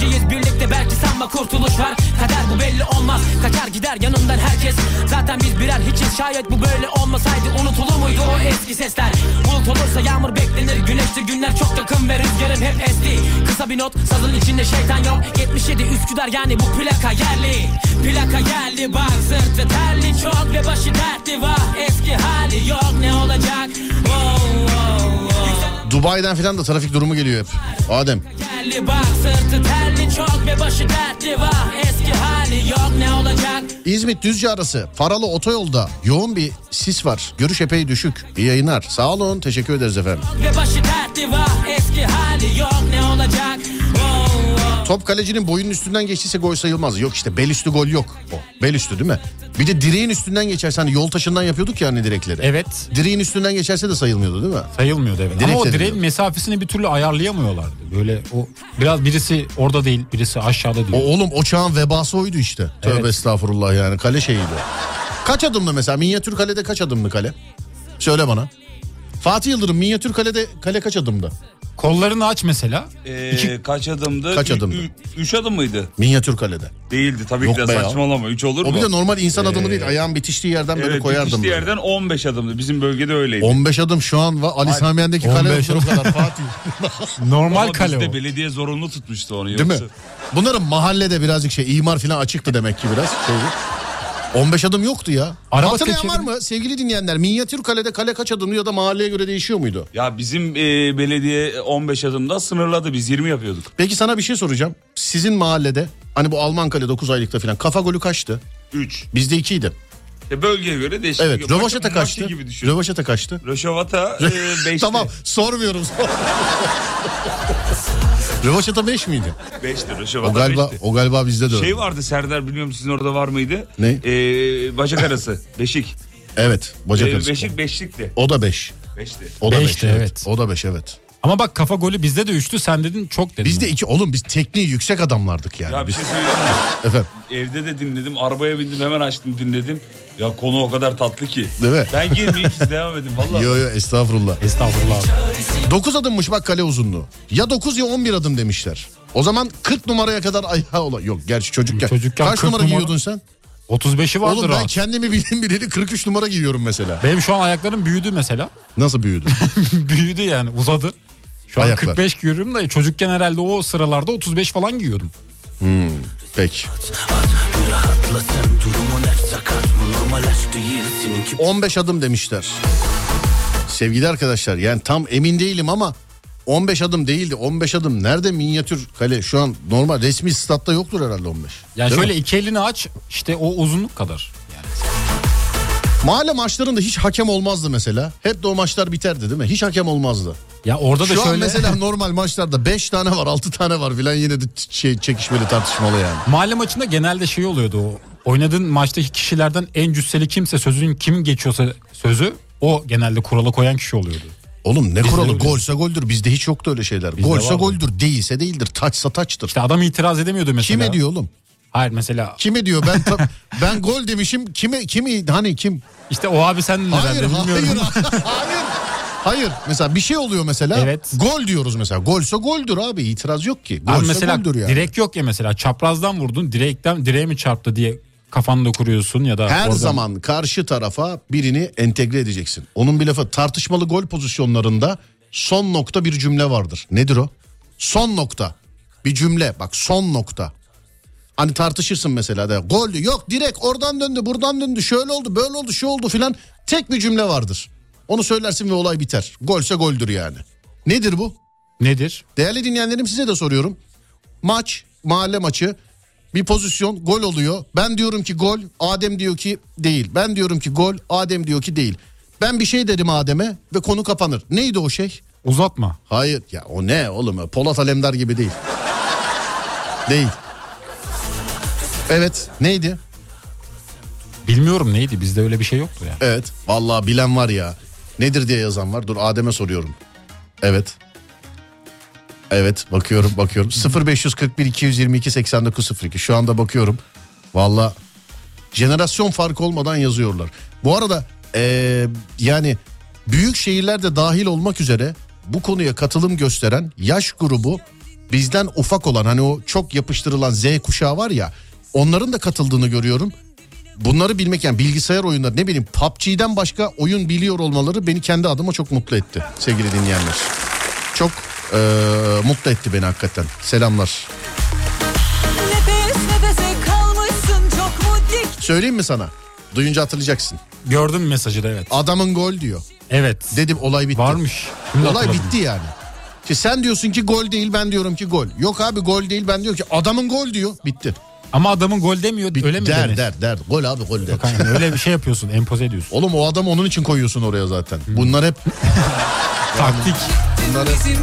Speaker 3: Düşeceğiz birlikte belki sanma kurtuluş var. Kader bu belli olmaz. Kaçar gider yanından herkes. Zaten biz birer hiçiz. Şayet bu böyle olmasaydı Unutulur muydu o eski sesler? Bulut olursa yağmur beklenir. Güneşli günler çok yakın ve rüzgarın hep esti. Kısa bir not sazın içinde şeytan yok. 77 Üsküdar yani bu plaka yerli. Plaka yerli bak sırtı terli. Çok Ve başı dertli var. Eski hali yok ne olacak? Oh, oh.
Speaker 1: Dubai'den falan da trafik durumu geliyor hep. Adem. İzmit Düzce arası paralı otoyolda yoğun bir sis var. Görüş epey düşük. İyi yayınlar. Sağ olun. Teşekkür ederiz efendim.
Speaker 3: ve başı dertli var eski hali yok ne olacak.
Speaker 1: Top kalecinin boyunun üstünden geçtiyse gol sayılmaz. Yok işte bel üstü gol yok. O bel üstü değil mi? Bir de direğin üstünden geçerse hani yol taşından yapıyorduk ya hani direkleri.
Speaker 5: Evet
Speaker 1: Direğin üstünden geçerse de sayılmıyordu değil mi?
Speaker 5: sayılmıyordu evet.
Speaker 1: Direkt
Speaker 5: Ama o direğin mesafesini bir türlü ayarlayamıyorlardı. Böyle o biraz birisi orada değil birisi aşağıda
Speaker 1: O
Speaker 5: diyor.
Speaker 1: oğlum o çağın vebası oydu işte. Tövbe
Speaker 5: Evet.
Speaker 1: estağfurullah yani kale şeyiydi. Kaç adımlı mesela minyatür kalede kaç adımlı kale? Söyle bana. Fatih Yıldırım minyatür kalede kale kaç adımda?
Speaker 5: Kollarını aç mesela.
Speaker 8: Ee,
Speaker 5: İki-
Speaker 8: kaç adımdı?
Speaker 1: Kaç
Speaker 8: Ü-
Speaker 1: adımdı?
Speaker 8: ü- üç adım mıydı?
Speaker 1: Minyatür kalede.
Speaker 8: Değildi tabii
Speaker 1: Yok
Speaker 8: ki de
Speaker 1: be ya.
Speaker 8: saçmalama. Üç olur mu?
Speaker 1: O bir de normal insan adımı
Speaker 8: Ee,
Speaker 1: değil. Ayağın bitiştiği yerden böyle
Speaker 8: Evet
Speaker 1: koyardım.
Speaker 8: bitiştiği
Speaker 1: böyle.
Speaker 8: yerden 15 adımdı. Bizim bölgede öyleydi.
Speaker 1: 15 adım şu an var. Ali Samiyen'deki kale
Speaker 5: 15
Speaker 1: o kadar Fatih.
Speaker 5: Normal
Speaker 8: Ama
Speaker 5: kale
Speaker 8: bizde
Speaker 5: o.
Speaker 8: belediye zorunlu tutmuştu onu.
Speaker 1: Değil mi? Bunların mahallede birazcık şey imar falan açıktı demek ki biraz. Şey, 15 adım yoktu ya.
Speaker 5: Araba
Speaker 1: Hatırlayan
Speaker 5: tekeri-
Speaker 1: var mı sevgili dinleyenler? Minyatür kalede kale kaç adımlı ya da mahalleye göre değişiyor muydu?
Speaker 8: Ya bizim e, belediye 15 adımda sınırladı. Biz 20 yapıyorduk.
Speaker 1: Peki sana bir şey soracağım. Sizin mahallede hani bu Alman kale 9 aylıkta falan kafa golü kaçtı?
Speaker 8: 3.
Speaker 1: Bizde 2'ydi.
Speaker 8: E, bölgeye göre değişik.
Speaker 1: Evet. Rövaşata kaçtı? Rövaşata kaçtı?
Speaker 8: Röşavata 5'ti.
Speaker 1: tamam sormuyorum. Rövaşata 5 miydi?
Speaker 8: 5'ti.
Speaker 1: O
Speaker 8: Röşavata
Speaker 1: galiba
Speaker 8: 5'ti.
Speaker 1: o galiba bizde de öyle.
Speaker 8: Şey vardı Serdar bilmiyorum sizin orada var mıydı?
Speaker 1: Ne?
Speaker 8: Ee, bacak arası. Beşik.
Speaker 1: Evet. Bacak
Speaker 8: Ee,
Speaker 1: arası.
Speaker 8: beşik beşlikti.
Speaker 1: O da 5.
Speaker 8: Beşti.
Speaker 1: O da 5
Speaker 5: Beşti,
Speaker 1: evet.
Speaker 5: evet.
Speaker 1: O da 5 evet.
Speaker 5: Ama bak kafa golü bizde de üçtü sen dedin çok dedin.
Speaker 1: Biz de iki oğlum biz tekniği yüksek adamlardık yani.
Speaker 8: Ya bir
Speaker 1: biz,
Speaker 8: şey söyleyeyim mi?
Speaker 1: efendim.
Speaker 8: Evde de dinledim. Arabaya bindim hemen açtım dinledim. Ya konu o kadar tatlı ki.
Speaker 1: Değil mi?
Speaker 8: Ben girmeyeyim devam edin valla.
Speaker 1: Yo yo estağfurullah.
Speaker 5: Estağfurullah. abi.
Speaker 1: 9 adımmış bak kale uzunluğu. Ya 9 ya 11 adım demişler. O zaman 40 numaraya kadar ayağı ola. Yok gerçi çocukken.
Speaker 5: Çocukken
Speaker 1: Kaç
Speaker 5: 40
Speaker 1: numara,
Speaker 5: numara-
Speaker 1: giyiyordun sen?
Speaker 5: 35'i vardır
Speaker 1: Oğlum ben
Speaker 5: rahat.
Speaker 1: kendimi bildim bileli 43 numara giyiyorum mesela.
Speaker 5: Benim şu an ayaklarım büyüdü mesela.
Speaker 1: Nasıl büyüdü?
Speaker 5: büyüdü yani uzadı. Şu an
Speaker 1: Ayaklar.
Speaker 5: 45 giyiyorum da çocukken herhalde o sıralarda 35 falan giyiyordum.
Speaker 1: Peki. 15 adım demişler. Sevgili arkadaşlar yani tam emin değilim ama 15 adım değildi. 15 adım nerede minyatür kale şu an normal resmi statta yoktur herhalde 15.
Speaker 5: Yani
Speaker 1: Değil
Speaker 5: şöyle
Speaker 1: mi?
Speaker 5: iki elini aç işte o uzunluk kadar.
Speaker 1: Mahalle maçlarında hiç hakem olmazdı mesela. Hep de o maçlar biterdi değil mi? Hiç hakem olmazdı.
Speaker 5: ya orada da
Speaker 1: Şu an
Speaker 5: şöyle
Speaker 1: mesela normal maçlarda 5 tane var 6 tane var filan yine de şey, çekişmeli tartışmalı yani.
Speaker 5: mahalle maçında genelde şey oluyordu o. Oynadığın maçtaki kişilerden en cüsseli kimse sözün kim geçiyorsa sözü o genelde kurala koyan kişi oluyordu.
Speaker 1: Oğlum ne
Speaker 5: Bizde
Speaker 1: kuralı? Golse goldür. Bizde hiç yoktu öyle şeyler.
Speaker 5: Bizde
Speaker 1: Golse
Speaker 5: var.
Speaker 1: goldür. Değilse değildir. Taçsa taçtır.
Speaker 5: İşte adam itiraz edemiyordu mesela.
Speaker 1: Kime diyor oğlum?
Speaker 5: Hayır mesela
Speaker 1: Kime diyor? Ben ben gol demişim. Kime kimi hani kim?
Speaker 5: işte o abi sen
Speaker 1: Hayır,
Speaker 5: herhalde
Speaker 1: hayır,
Speaker 5: bilmiyorum.
Speaker 1: hayır. Hayır. Mesela bir şey oluyor mesela.
Speaker 5: Evet.
Speaker 1: Gol diyoruz mesela. Golse goldür abi. İtiraz yok ki. Golse
Speaker 5: Abi mesela
Speaker 1: goldür yani.
Speaker 5: direk yok ya mesela çaprazdan vurdun direkten direğe mi çarptı diye kafanda kuruyorsun ya da
Speaker 1: Her
Speaker 5: oradan-
Speaker 1: zaman karşı tarafa birini entegre edeceksin. Onun bir lafı tartışmalı gol pozisyonlarında son nokta bir cümle vardır. Nedir o? Son nokta. Bir cümle bak son nokta. Hani tartışırsın mesela de gol yok direkt oradan döndü buradan döndü şöyle oldu böyle oldu şu oldu filan tek bir cümle vardır. Onu söylersin ve olay biter. Golse goldür yani. Nedir bu?
Speaker 5: nedir?
Speaker 1: Değerli dinleyenlerim size de soruyorum. Maç, mahalle maçı bir pozisyon gol oluyor. Ben diyorum ki gol, Adem diyor ki değil. Ben diyorum ki gol, Adem diyor ki değil. Ben bir şey dedim Adem'e ve konu kapanır. Neydi o şey?
Speaker 5: Uzatma.
Speaker 1: Hayır ya o ne oğlum Polat Alemdar gibi değil. değil. Evet neydi?
Speaker 5: Bilmiyorum neydi bizde öyle bir şey yoktu ya.
Speaker 1: Evet vallahi bilen var ya. Nedir diye yazan var. Dur Adem'e soruyorum. Evet. Evet bakıyorum bakıyorum. 0541 222 8902 şu anda bakıyorum. Vallahi jenerasyon farkı olmadan yazıyorlar. Bu arada eee, yani büyük şehirler de dahil olmak üzere bu konuya katılım gösteren yaş grubu bizden ufak olan hani o çok yapıştırılan Z kuşağı var ya onların da katıldığını görüyorum. Bunları bilmek yani bilgisayar oyunları ne bileyim PUBG'den başka oyun biliyor olmaları beni kendi adıma çok mutlu etti sevgili dinleyenler. Çok eee, mutlu etti beni hakikaten. Selamlar. Söyleyeyim mi sana? Duyunca hatırlayacaksın.
Speaker 5: Gördüm mesajı da evet.
Speaker 1: Adamın gol diyor.
Speaker 5: Evet.
Speaker 1: Dedim olay bitti.
Speaker 5: Varmış. Şimdi
Speaker 1: olay
Speaker 5: hatırladım.
Speaker 1: bitti yani. Ki sen diyorsun ki gol değil ben diyorum ki gol. Yok abi gol değil ben diyorum ki adamın gol diyor. Bitti.
Speaker 5: Ama adamın gol demiyor
Speaker 1: Bit-
Speaker 5: öyle mi
Speaker 1: der
Speaker 5: denir?
Speaker 1: der der. Gol abi gol der.
Speaker 5: Yok, yani öyle bir şey yapıyorsun empoze ediyorsun.
Speaker 1: Oğlum o adamı onun için koyuyorsun oraya zaten. Bunlar hep
Speaker 5: Taktik.
Speaker 1: bunlar hep
Speaker 4: bizim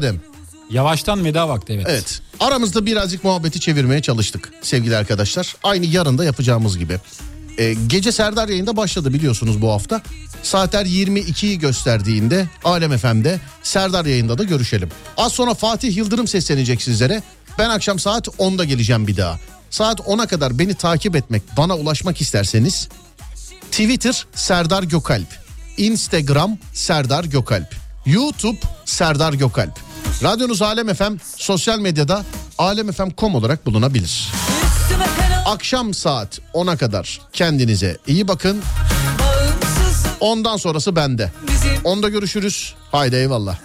Speaker 1: Adem?
Speaker 5: Yavaştan veda vakti evet.
Speaker 1: Evet. Aramızda birazcık muhabbeti çevirmeye çalıştık sevgili arkadaşlar. Aynı yarın da yapacağımız gibi. Ee, gece Serdar yayında başladı biliyorsunuz bu hafta. Saatler 22'yi gösterdiğinde Alem FM'de Serdar yayında da görüşelim. Az sonra Fatih Yıldırım seslenecek sizlere. Ben akşam saat 10'da geleceğim bir daha. Saat 10'a kadar beni takip etmek, bana ulaşmak isterseniz Twitter Serdar Gökalp, Instagram Serdar Gökalp, YouTube Serdar Gökalp. Radyonuz Alem FM sosyal medyada alemfm.com olarak bulunabilir. Akşam saat 10'a kadar kendinize iyi bakın. Ondan sonrası bende. Onda görüşürüz. Haydi eyvallah.